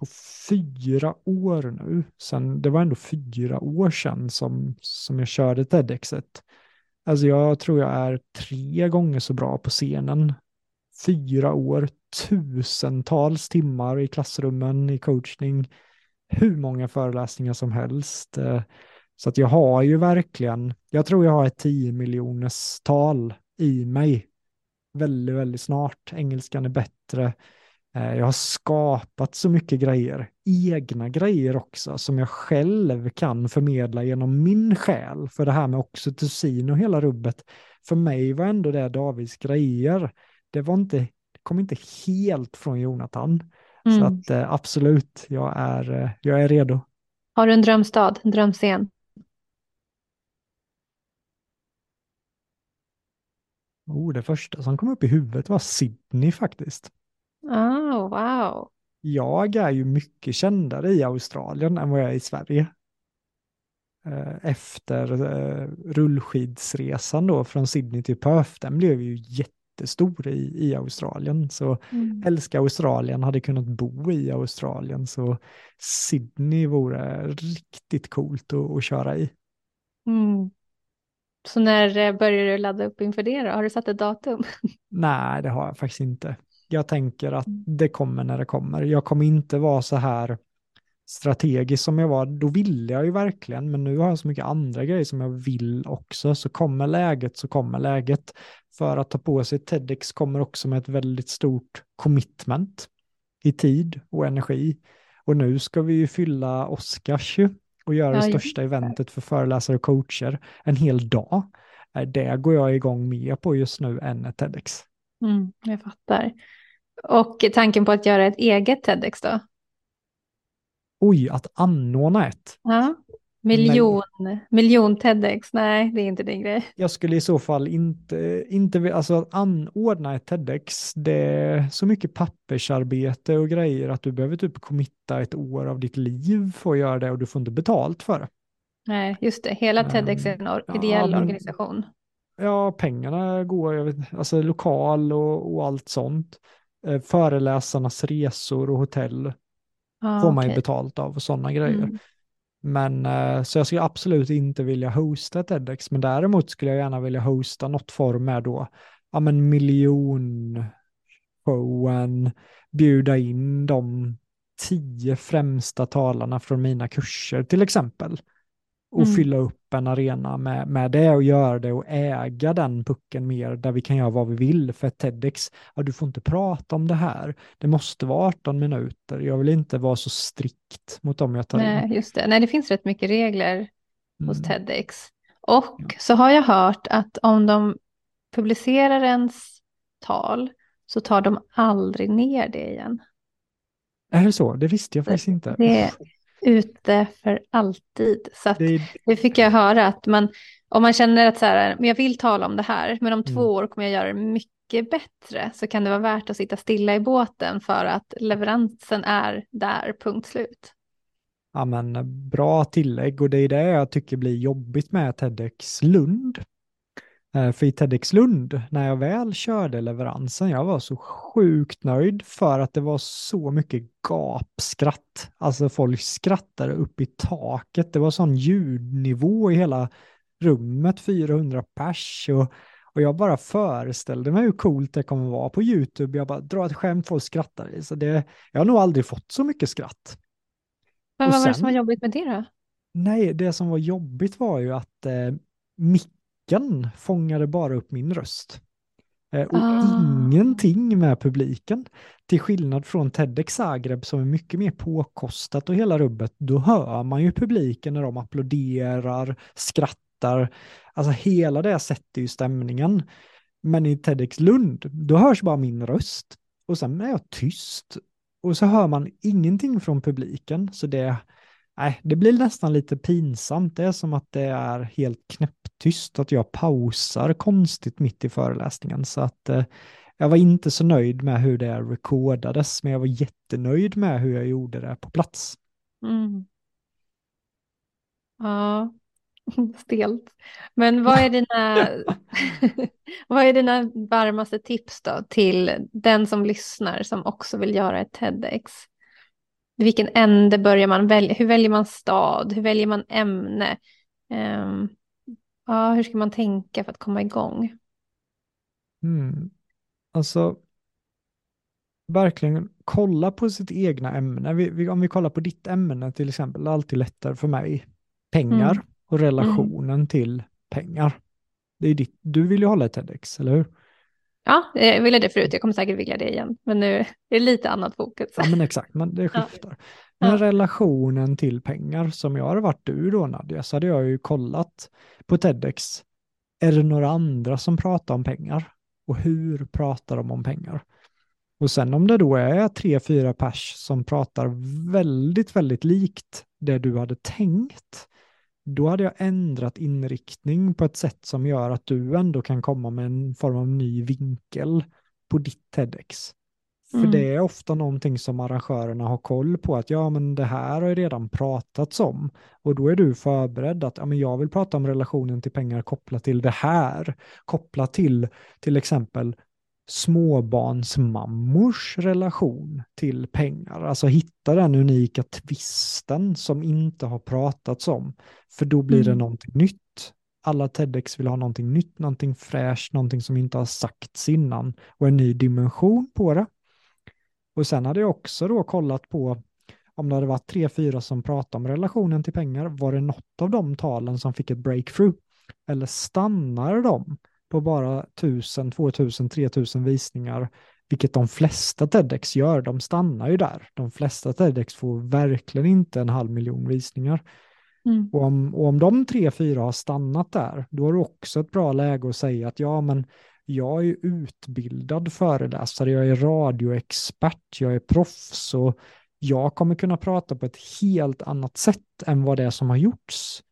på fyra år nu, sen, det var ändå fyra år sedan som, som jag körde TEDxet. Alltså jag tror jag är tre gånger så bra på scenen. Fyra år, tusentals timmar i klassrummen, i coachning, hur många föreläsningar som helst. Eh, Så att jag har ju verkligen, jag tror jag har ett 10 miljoners tal i mig väldigt, väldigt snart. Engelskan är bättre. Eh, Jag har skapat så mycket grejer, egna grejer också, som jag själv kan förmedla genom min själ. För det här med oxytocin och hela rubbet, för mig var ändå det Davids grejer. Det var inte, det kom inte helt från Jonathan. Så Mm. att eh, absolut, jag är, eh, jag är redo. Har du en drömstad, en drömscen? Oh, det första som kom upp i huvudet var Sydney faktiskt. Oh, wow. Jag är ju mycket kändare i Australien än vad jag är i Sverige. Eh, Efter eh, rullskidsresan då från Sydney till Perth, den blev ju jättestor i, i Australien. Så Mm. älskar Australien, hade kunnat bo i Australien. Så Sydney vore riktigt coolt att, att köra i. Mm. Så när eh, börjar du ladda upp inför det då? Har du satt ett datum? Nej, det har jag faktiskt inte. Jag tänker att Mm. det kommer när det kommer. Jag kommer inte vara så här strategisk som jag var. Då ville jag ju verkligen, men nu har jag så mycket andra grejer som jag vill också. Så kommer läget så kommer läget. För att ta på sig TEDx kommer också med ett väldigt stort commitment i tid och energi. Och nu ska vi ju fylla Oscars ju och göra det största eventet för föreläsare och coacher en hel dag. Eh, Det går jag igång mer på just nu än TEDx. Mm, jag fattar. Och tanken på att göra ett eget TEDx då? Oj, att anordna ett. Ja. Miljon, miljon TEDx, nej det är inte din grej. Jag skulle i så fall inte, inte alltså att anordna ett TEDx, det är så mycket pappersarbete och grejer att du behöver typ committa ett år av ditt liv för att göra det och du får inte betalt för det. Nej, just det, hela TEDx är en or- ja, ideell men- organisation. Ja, pengarna går, jag vet, alltså lokal och, och allt sånt. Eh, föreläsarnas resor och hotell Ja, får man ju okej. betalt av och sådana grejer. Mm. Men eh, så jag skulle absolut inte vilja hosta TEDx, men däremot skulle jag gärna vilja hosta något form med då, ja men miljonshowen, bjuda in de tio främsta talarna från mina kurser till exempel. Och Mm. fylla upp en arena med, med det och göra det och äga den pucken mer där vi kan göra vad vi vill. För TEDx, ja du får inte prata om det här. Det måste vara 18 minuter. Jag vill inte vara så strikt mot dem jag tar in. Nej, just det. Nej, det finns rätt mycket regler hos Mm. TEDx. Och Ja. så har jag hört att om de publicerar ens tal så tar de aldrig ner det igen. Är det så? Det visste jag faktiskt inte. Det ute för alltid. Så Det det fick jag höra att man, om man känner att så här, men jag vill tala om det här, men om två Mm. år kommer jag göra det mycket bättre, så kan det vara värt att sitta stilla i båten för att leveransen är där, punkt slut. ja, men, bra tillägg och det är det jag tycker blir jobbigt med TEDx Lund. Eh, För i TEDx Lund, när jag väl körde leveransen, jag var så sjukt nöjd för att det var så mycket gapskratt. Alltså folk skrattade upp i taket. Det var sån ljudnivå i hela rummet, 400 pers. Och, och jag bara föreställde mig hur coolt det kommer vara på YouTube. Jag bara drar ett skämt, folk skrattar. Så det, jag har nog aldrig fått så mycket skratt. Men Och vad var det sen- som var jobbigt med det då? Nej, det som var jobbigt var ju att eh, micken fångade bara upp min röst. Eh, och Ah. ingenting med publiken. Till skillnad från TEDx Zagreb som är mycket mer påkostat och hela rubbet, då hör man ju publiken när de applåderar, skrattar. Alltså hela det sätter ju stämningen. Men i TEDx Lund, då hörs bara min röst. Och sen är jag tyst. Och så hör man ingenting från publiken. Så det, nej, det blir nästan lite pinsamt. Det är som att det är helt knäpptyst. Att jag pausar konstigt mitt i föreläsningen. Så att eh, jag var inte så nöjd med hur det recordades. Men jag var jättenöjd med hur jag gjorde det på plats. Mm. Ja, stelt. Men vad är dina, vad är dina varmaste tips då till den som lyssnar som också vill göra ett TEDx? Vilken ände börjar man välja? Hur väljer man stad? Hur väljer man ämne? Ehm, ja, hur ska man tänka för att komma igång? Mm. Alltså, verkligen kolla på sitt egna ämne. Vi, vi, om vi kollar på ditt ämne till exempel, det är alltid lättare för mig. Pengar Mm. och relationen till pengar. Det är ditt, du vill ju hålla ett TEDx, eller hur? Ja, jag ville det förut. Jag kommer säkert vilja det igen. Men nu är det lite annat fokus. Ja, men exakt, men det skiftar. Men Ja. relationen till pengar, som jag hade varit du då Nadja, så hade jag ju kollat på TEDx. Är det några andra som pratar om pengar? Och hur pratar de om pengar? Och sen om det då är tre, fyra pers som pratar väldigt, väldigt likt det du hade tänkt, då hade jag ändrat inriktning på ett sätt som gör att du ändå kan komma med en form av ny vinkel på ditt TEDx. För Mm. det är ofta någonting som arrangörerna har koll på att ja men det här har ju redan pratats om och då är du förberedd att ja men jag vill prata om relationen till pengar kopplat till det här, kopplat till till exempel småbarnsmammors relation till pengar. Alltså hitta den unika twisten som inte har pratats om. För då blir det Mm. någonting nytt. Alla TEDx vill ha någonting nytt, någonting fräscht, någonting som inte har sagts innan och en ny dimension på det. Och sen hade jag också då kollat på om det hade varit tre, fyra som pratade om relationen till pengar, var det något av de talen som fick ett breakthrough? Eller stannar de på bara 1000, 2000, 3000 visningar, vilket de flesta TEDx gör, de stannar ju där. De flesta TEDx får verkligen inte en halv miljon visningar. Mm. Och om, och om de tre, fyra har stannat där, då är det också ett bra läge att säga att ja, men jag är utbildad föreläsare, jag är radioexpert, jag är proffs och jag kommer kunna prata på ett helt annat sätt än vad det är som har gjorts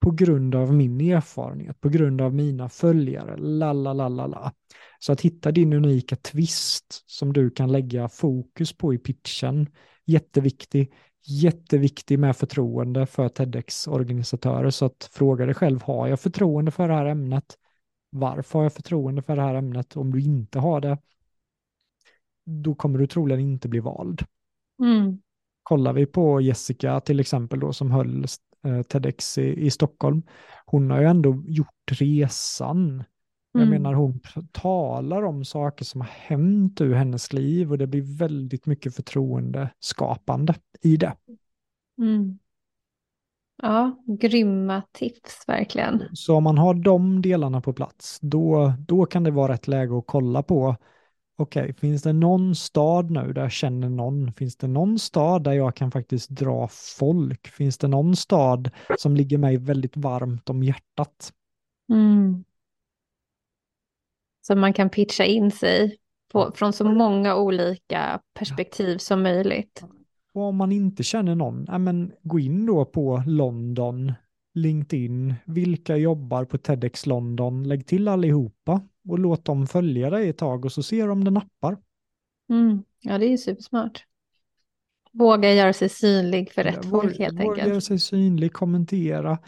på grund av min erfarenhet, på grund av mina följare, la la la la la. Så att hitta din unika twist som du kan lägga fokus på i pitchen, jätteviktig. Jätteviktig med förtroende för TEDx-organisatörer. Så att fråga dig själv, har jag förtroende för det här ämnet? Varför har jag förtroende för det här ämnet? Om du inte har det, då kommer du troligen inte bli vald. Mm. Kollar vi på Jessica till exempel då som höll TEDx i, i Stockholm, hon har ju ändå gjort resan jag mm. menar hon talar om saker som har hänt ur hennes liv och det blir väldigt mycket förtroendeskapande i det. Mm. Ja, grymma tips verkligen. Så om man har de delarna på plats, då, då kan det vara rätt läge att kolla på okej, okay, finns det någon stad nu där jag känner någon? Finns det någon stad där jag kan faktiskt dra folk? Finns det någon stad som ligger mig väldigt varmt om hjärtat? Mm. Så man kan pitcha in sig på, från så många olika perspektiv som möjligt. Och om man inte känner någon, ja, men gå in då på London, LinkedIn, vilka jobbar på TEDx London, lägg till allihopa och låt dem följa dig ett tag och så ser de om det nappar. Mm. Ja, det är supersmart. Våga göra sig synlig för rätt ja, folk helt våga enkelt. Våga göra sig synlig, kommentera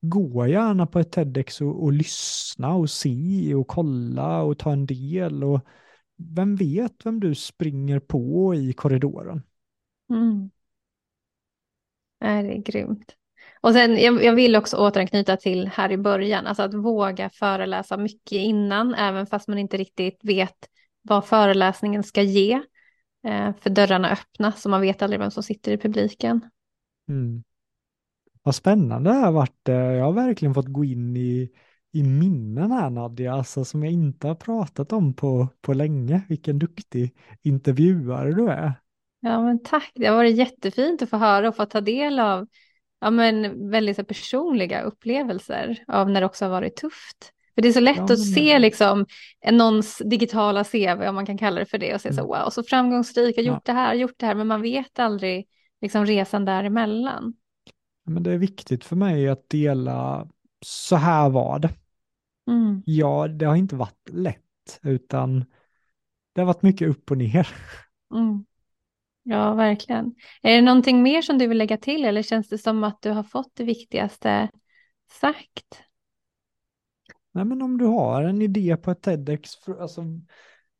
gå gärna på ett TEDx och, och lyssna och se och kolla och ta en del. Och vem vet vem du springer på i korridoren? Mm. Det är grymt. Och sen, jag, jag, vill också återanknyta till här i början, alltså att våga föreläsa mycket innan, även fast man inte riktigt vet vad föreläsningen ska ge. Eh, för dörrarna öppna, så man vet aldrig vem som sitter i publiken. Mm. Vad spännande det har varit. Eh, jag har verkligen fått gå in i, i minnen här Nadja, alltså som jag inte har pratat om på, på länge. Vilken duktig intervjuare du är. Ja, men tack. Det har varit jättefint att få höra och få ta del av ja, men väldigt personliga upplevelser av när det också har varit tufft. För det är så lätt ja, att se liksom någons digitala CV, om man kan kalla det för det, och se mm. så wow, så framgångsrik, har gjort ja. det här, gjort det här, men man vet aldrig liksom resan däremellan men det är viktigt för mig att dela, så här var det. Mm. Ja, det har inte varit lätt, utan det har varit mycket upp och ner. Mm. Ja, verkligen. Är det någonting mer som du vill lägga till eller känns det som att du har fått det viktigaste sagt? Nej, men om du har en idé på ett TEDx, alltså,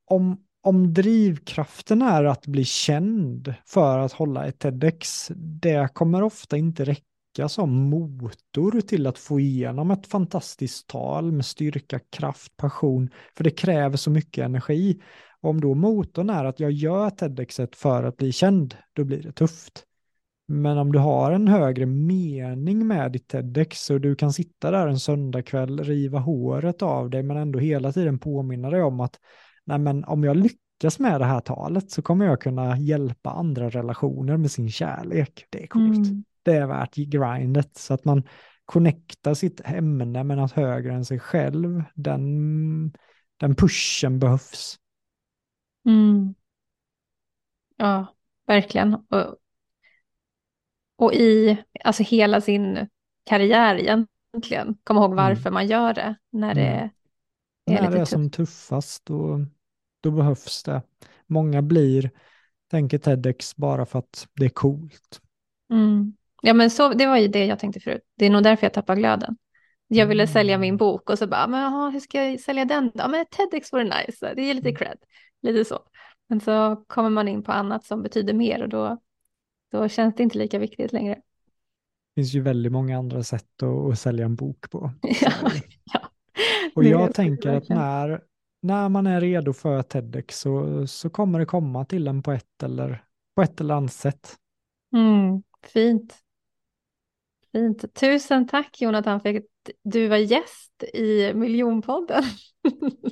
om, om drivkraften är att bli känd för att hålla ett TEDx, det kommer ofta inte räcka räcka som motor till att få igenom ett fantastiskt tal med styrka, kraft, passion, för det kräver så mycket energi. Om då motorn är att jag gör TEDxet för att bli känd, då blir det tufft. Men om du har en högre mening med ditt TEDx och du kan sitta där en söndagkväll, riva håret av dig, men ändå hela tiden påminna dig om att nej men om jag lyckas med det här talet så kommer jag kunna hjälpa andra relationer med sin kärlek. Det är coolt. Mm det är värt grindet. Så att man connectar sitt ämne med något högre än sig själv. Den, den pushen behövs. Mm. Ja, verkligen. Och, och i alltså hela sin karriär egentligen. Kom ihåg mm. varför mm. man gör det när det mm. är När det är som tuffast, då, då behövs det. Många blir, tänker TEDx bara för att det är coolt. Mm. Ja, men så, det var ju det jag tänkte förut. Det är nog därför jag tappade glöden. Jag ville mm. sälja min bok och så bara, men aha, hur ska jag sälja den då? Men TEDx vore nice, det är lite mm. cred, lite så. Men så kommer man in på annat som betyder mer och då, då känns det inte lika viktigt längre. Det finns ju väldigt många andra sätt att, att sälja en bok på. ja, ja. Och jag tänker att när, när man är redo för TEDx så, så kommer det komma till en på ett eller, på ett eller annat sätt. Mm, fint. Fint. Tusen tack Jonathan för att du var gäst i Miljonpodden.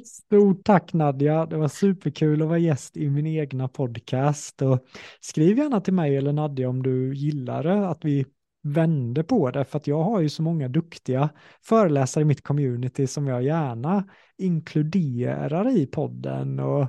Stort tack Nadja, det var superkul att vara gäst i min egna podcast. Och skriv gärna till mig eller Nadja om du gillar det, att vi vände på det, för att jag har ju så många duktiga föreläsare i mitt community som jag gärna inkluderar i podden och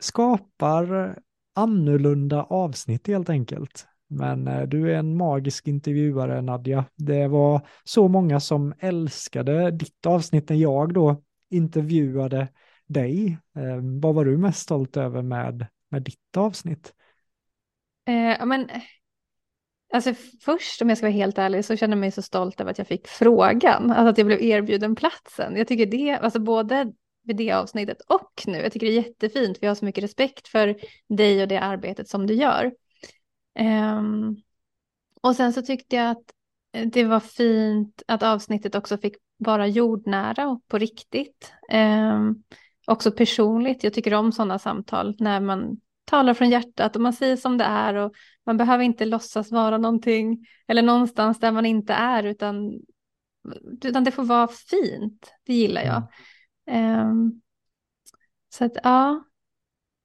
skapar annorlunda avsnitt helt enkelt. Men eh, du är en magisk intervjuare Nadja. Det var så många som älskade ditt avsnitt när jag då intervjuade dig. Ehm, vad var du mest stolt över med, med ditt avsnitt? Eh, men, alltså först om jag ska vara helt ärlig så känner jag mig så stolt över att jag fick frågan, alltså att jag blev erbjuden platsen. Jag tycker det, alltså både vid det avsnittet och nu, jag tycker det är jättefint för jag har så mycket respekt för dig och det arbetet som du gör. Um, och sen så tyckte jag att det var fint att avsnittet också fick vara jordnära och på riktigt. Um, också personligt. Jag tycker om sådana samtal när man talar från hjärtat och man säger som det är och man behöver inte låtsas vara någonting eller någonstans där man inte är utan, utan det får vara fint. Det gillar jag. Um, så att ja,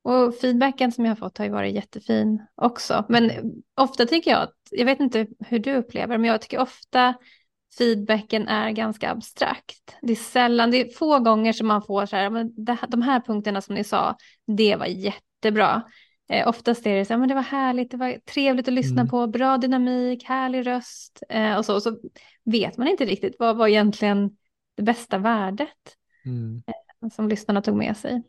och feedbacken som jag har fått har ju varit jättefin också. Men ofta tycker jag att, jag vet inte hur du upplever, men jag tycker ofta feedbacken är ganska abstrakt. Det är sällan, det är få gånger som man får så här, men det, de här punkterna som ni sa, det var jättebra. Eh, oftast är det så här, men det var härligt, det var trevligt att lyssna mm. på, bra dynamik, härlig röst eh, och så. Och så vet man inte riktigt vad var egentligen det bästa värdet mm. eh, som lyssnarna tog med sig.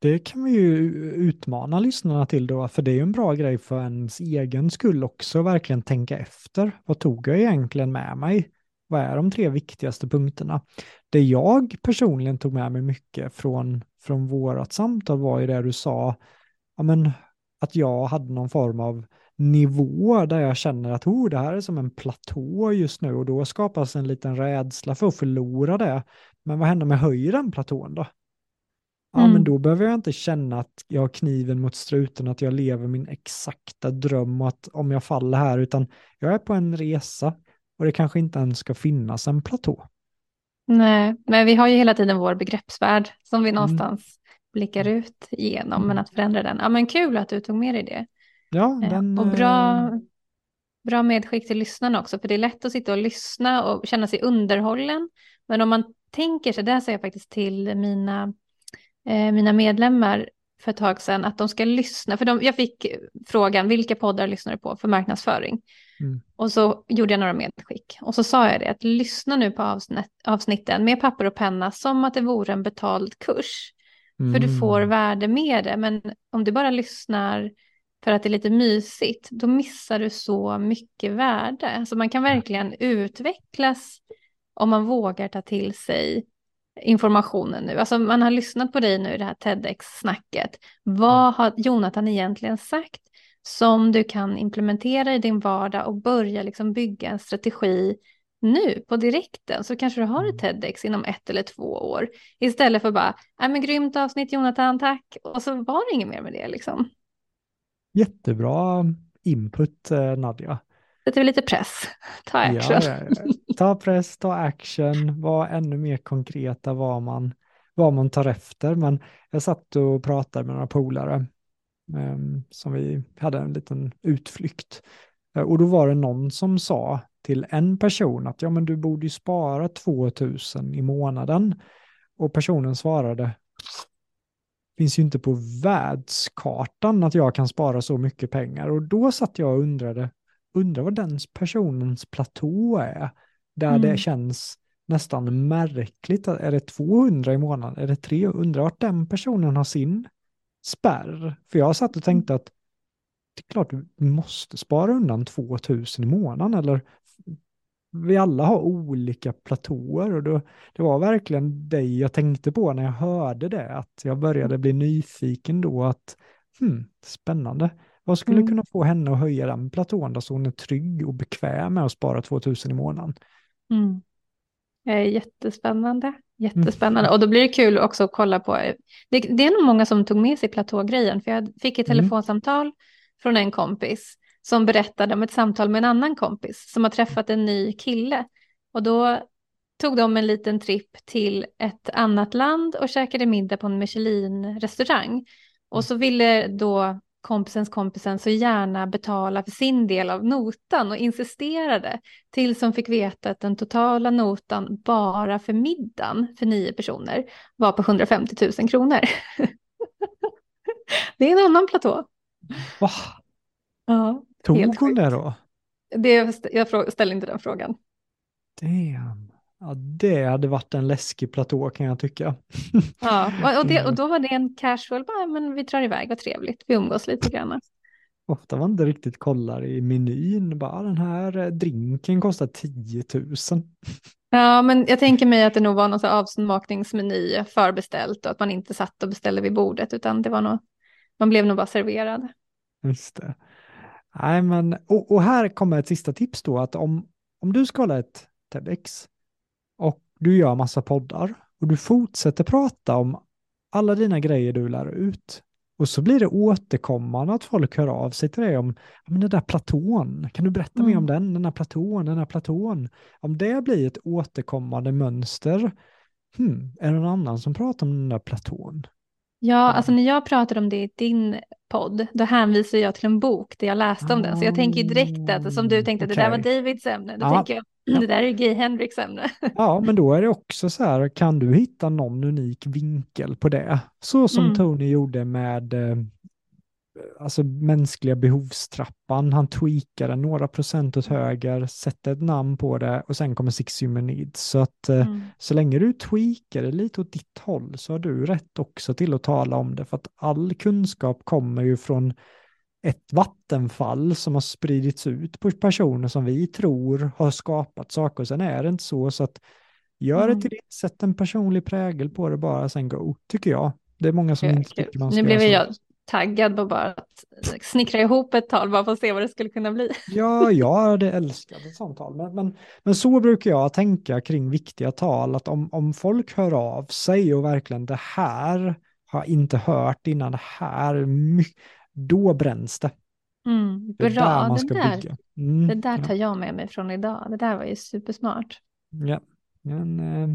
Det kan vi ju utmana lyssnarna till då, för det är ju en bra grej för ens egen skull också, verkligen tänka efter. Vad tog jag egentligen med mig? Vad är de tre viktigaste punkterna? Det jag personligen tog med mig mycket från, från vårat samtal var ju det du sa, ja, men, att jag hade någon form av nivå där jag känner att oh, det här är som en platå just nu och då skapas en liten rädsla för att förlora det. Men vad händer med höjden platån då? Ja, mm. men då behöver jag inte känna att jag har kniven mot struten, att jag lever min exakta dröm och att om jag faller här, utan jag är på en resa och det kanske inte ens ska finnas en platå. Nej, men vi har ju hela tiden vår begreppsvärld som vi mm. någonstans mm. blickar ut igenom, men mm. att förändra den. Ja, men kul att du tog med dig det. Ja, eh, den... Och bra, eh, bra medskick till lyssnarna också, för det är lätt att sitta och lyssna och känna sig underhållen. Men om man tänker sig, det säger jag faktiskt till mina mina medlemmar för ett tag sedan att de ska lyssna, för de, jag fick frågan vilka poddar lyssnar du på för marknadsföring? Mm. Och så gjorde jag några medskick och så sa jag det att lyssna nu på avsnitt, avsnitten med papper och penna som att det vore en betald kurs. Mm. För du får mm. värde med det, men om du bara lyssnar för att det är lite mysigt, då missar du så mycket värde. Alltså man kan verkligen utvecklas om man vågar ta till sig informationen nu? Alltså man har lyssnat på dig nu i det här TEDx-snacket. Vad mm. har Jonathan egentligen sagt som du kan implementera i din vardag och börja liksom bygga en strategi nu på direkten så kanske du har ett mm. TEDx inom ett eller två år istället för bara, nej men grymt avsnitt Jonathan, tack och så var det inget mer med det liksom. Jättebra input eh, Nadja. Sätter vi lite press, ta action. Ja, ta press, ta action, var ännu mer konkreta vad man, vad man tar efter. Men jag satt och pratade med några polare um, som vi hade en liten utflykt. Uh, och då var det någon som sa till en person att ja men du borde ju spara 2000 i månaden. Och personen svarade finns ju inte på världskartan att jag kan spara så mycket pengar. Och då satt jag och undrade, undrar vad den personens platå är. Där mm. det känns nästan märkligt. Är det 200 i månaden? Är det 300? Vart den personen har sin spärr? För jag satt och tänkte att det är klart du måste spara undan 2000 i månaden. Eller vi alla har olika platåer och då, det var verkligen dig jag tänkte på när jag hörde det. Att jag började bli nyfiken då att hmm, spännande. Vad skulle mm. kunna få henne att höja den platån då så hon är trygg och bekväm med att spara 2000 i månaden? Mm. Jättespännande, jättespännande. Mm. Och då blir det kul också att kolla på, det, det, är nog många som tog med sig platågrejen, för jag fick ett mm. telefonsamtal från en kompis som berättade om ett samtal med en annan kompis som har träffat en ny kille. Och då tog de en liten tripp till ett annat land och käkade middag på en Michelin-restaurang. Och så ville då kompisens kompisen så gärna betala för sin del av notan och insisterade tills hon fick veta att den totala notan bara för middagen för nio personer var på 150 000 kronor. det är en annan platå. Va? Ja, Tog hon sjukt. det då? Det, jag ställer inte den frågan. Damn. Ja, det hade varit en läskig platå kan jag tycka. Ja, och, det, och då var det en casual, bara, men vi drar iväg, vad trevligt, vi umgås lite grann. Ofta man inte riktigt kollar i menyn, bara den här eh, drinken kostar 10 000. Ja, men jag tänker mig att det nog var någon avsmakningsmeny förbeställt och att man inte satt och beställde vid bordet, utan det var nog, man blev nog bara serverad. Just det. Nej, men, och, och här kommer ett sista tips då, att om, om du ska hålla ett TEDx och du gör massa poddar och du fortsätter prata om alla dina grejer du lär ut och så blir det återkommande att folk hör av sig till dig om men den där platån, kan du berätta mer om Mm. den, den här platån, den här platån. Om det blir ett återkommande mönster, hmm, är det någon annan som pratar om den där platån? Ja, alltså när jag pratar om det i din podd, då hänvisar jag till en bok där jag läste om den. Så jag tänker ju direkt att, som du tänkte, det där var Okej. Davids ämne, då Ja. tänker jag, Ja. det där är Gay Hendricks ämne. Ja, men då är det också så här, kan du hitta någon unik vinkel på det? Så som Mm. Tony gjorde med eh, alltså mänskliga behovstrappan. Han tweakade några procent åt höger, sätter ett namn på det och sen kommer Six Human Needs. Så att eh, Mm. så länge du tweakar det lite åt ditt håll så har du rätt också till att tala om det. För att all kunskap kommer ju från ett vattenfall som har spridits ut på personer som vi tror har skapat saker. Sen är det inte så, så att gör Mm. det till ditt, sätt en personlig prägel på det bara, sen go, tycker jag. Det är många som inte tycker man ska Nu blev jag taggad på bara att snickra ihop ett tal bara för att se vad det skulle kunna bli. Ja, jag hade älskat ett sånt tal. Men, men, men så brukar jag tänka kring viktiga tal, att om, om folk hör av sig och verkligen det här har jag inte hört innan, det här, då bränns det. Mm, Det är bra, där man det ska där, bygga. Mm, det där tar jag med mig från idag. Det där var ju supersmart. Ja, en eh,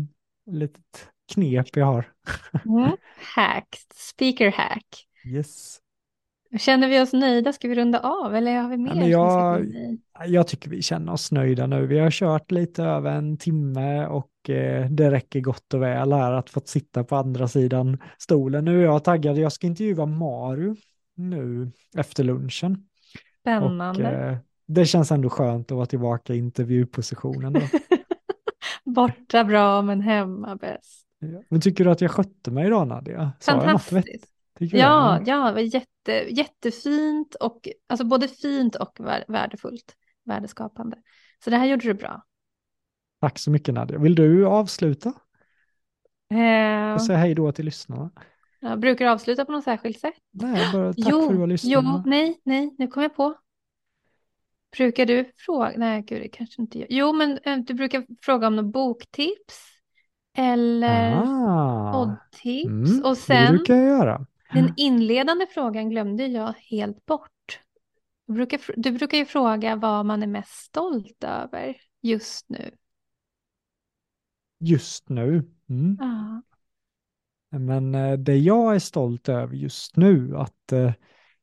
litet knep jag har. Mm. Hack, speaker hack. Yes. Känner vi oss nöjda? Ska vi runda av eller har vi mer? ska jag-? Jag tycker vi känner oss nöjda nu. Vi har kört lite över en timme och eh, det räcker gott och väl här att få sitta på andra sidan stolen. Nu är jag taggad. Jag ska intervjua Maru nu efter lunchen. Och Spännande. eh, det känns ändå skönt att vara tillbaka i intervjupositionen. Borta bra men hemma bäst. Ja. Men tycker du att jag skötte mig idag Nadia? Sa Fantastiskt. Ja, det? ja, det var jätte, jättefint och alltså både fint och vär- värdefullt, värdeskapande. Så det här gjorde du bra. Tack så mycket Nadia. Vill du avsluta? Eh, Och säga hej då till lyssnarna? jag brukar avsluta på något särskilt sätt. Nej, bara tack jo, för att du har lyssnat. jo, nej, nej, nu kom jag på. Brukar du fråga? Nej, gud, det kanske inte jag. Jo, men eh, du brukar fråga om något boktips eller Ah, poddtips. mm, och det sen brukar jag göra. Den inledande frågan glömde jag helt bort. Du brukar, du brukar ju fråga vad man är mest stolt över just nu. Just nu. Mm. Ja. Men eh, det jag är stolt över just nu, att eh,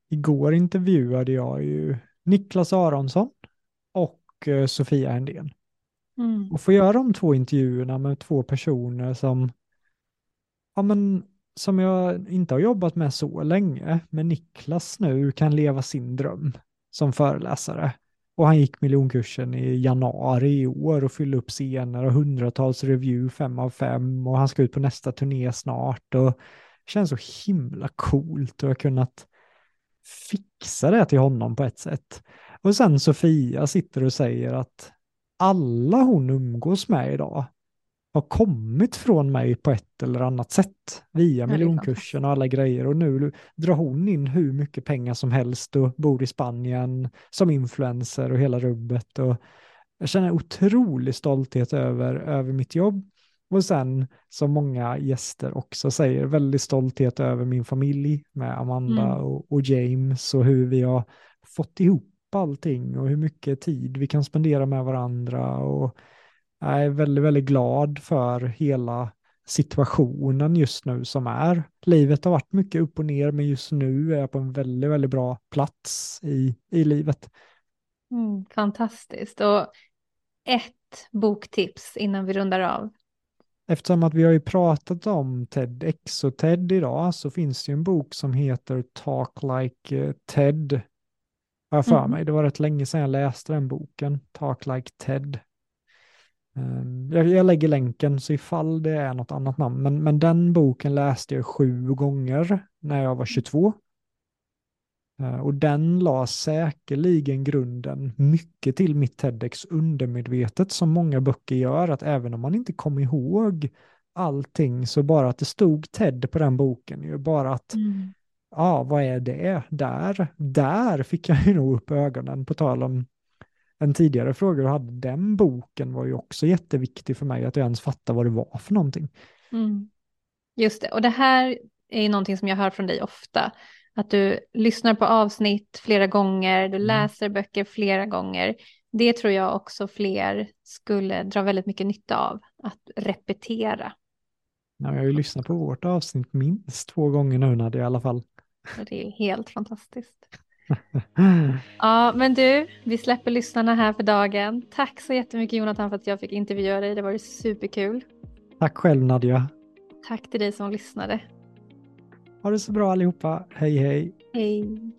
igår intervjuade jag ju Niklas Aronsson och eh, Sofia Hendén. Mm. Och få göra de två intervjuerna med två personer som, ja men, som jag inte har jobbat med så länge, men Niklas nu kan leva sin dröm som föreläsare. Och han gick miljonkursen i januari i år och fyllde upp scener och hundratals review, fem av fem och han ska ut på nästa turné snart och det känns så himla coolt att ha kunnat fixa det till honom på ett sätt. Och sen Sofia sitter och säger att alla hon umgås med idag har kommit från mig på ett eller annat sätt via miljonkursen och alla grejer. Och nu drar hon in hur mycket pengar som helst och bor i Spanien som influencer och hela rubbet. Och jag känner otrolig stolthet över, över mitt jobb. Och sen som många gäster också säger väldigt stolthet över min familj med Amanda Mm. och, och James och hur vi har fått ihop allting och hur mycket tid vi kan spendera med varandra. Och jag är väldigt, väldigt glad för hela situationen just nu som är. Livet har varit mycket upp och ner, men just nu är jag på en väldigt, väldigt bra plats i, i livet. Mm, fantastiskt. Och ett boktips innan vi rundar av. eftersom att vi har ju pratat om TEDx och TED idag så finns det ju en bok som heter Talk Like eh, TED. Har jag för Mm. mig. Det var rätt länge sedan jag läste den boken, Talk Like TED. Ehm, Jag, jag lägger länken så ifall det är något annat namn. Men, men den boken läste jag sju gånger när jag var 22. Eh, Och den la säkerligen grunden mycket till mitt TEDx undermedvetet som många böcker gör. Att även om man inte kom ihåg allting så bara att det stod TED på den boken. Ju bara att, Mm. ja vad är det? Där, där fick jag ju nog upp ögonen på tal om en tidigare fråga du hade. Den boken var ju också jätteviktig för mig att jag ens fattade vad det var för någonting. Mm. Just det, och det här är ju någonting som jag hör från dig ofta. Att du lyssnar på avsnitt flera gånger, du Mm. läser böcker flera gånger. Det tror jag också fler skulle dra väldigt mycket nytta av, att repetera. Ja, Jag har ju lyssnat på vårt avsnitt minst två gånger nu Nadia i alla fall. Det är helt fantastiskt. Ja, men du, vi släpper lyssnarna här för dagen. Tack så jättemycket Jonathan för att jag fick intervjua dig. Det var superkul. Tack själv Nadia. Tack till dig som lyssnade. Ha det så bra allihopa. Hej hej. Hej.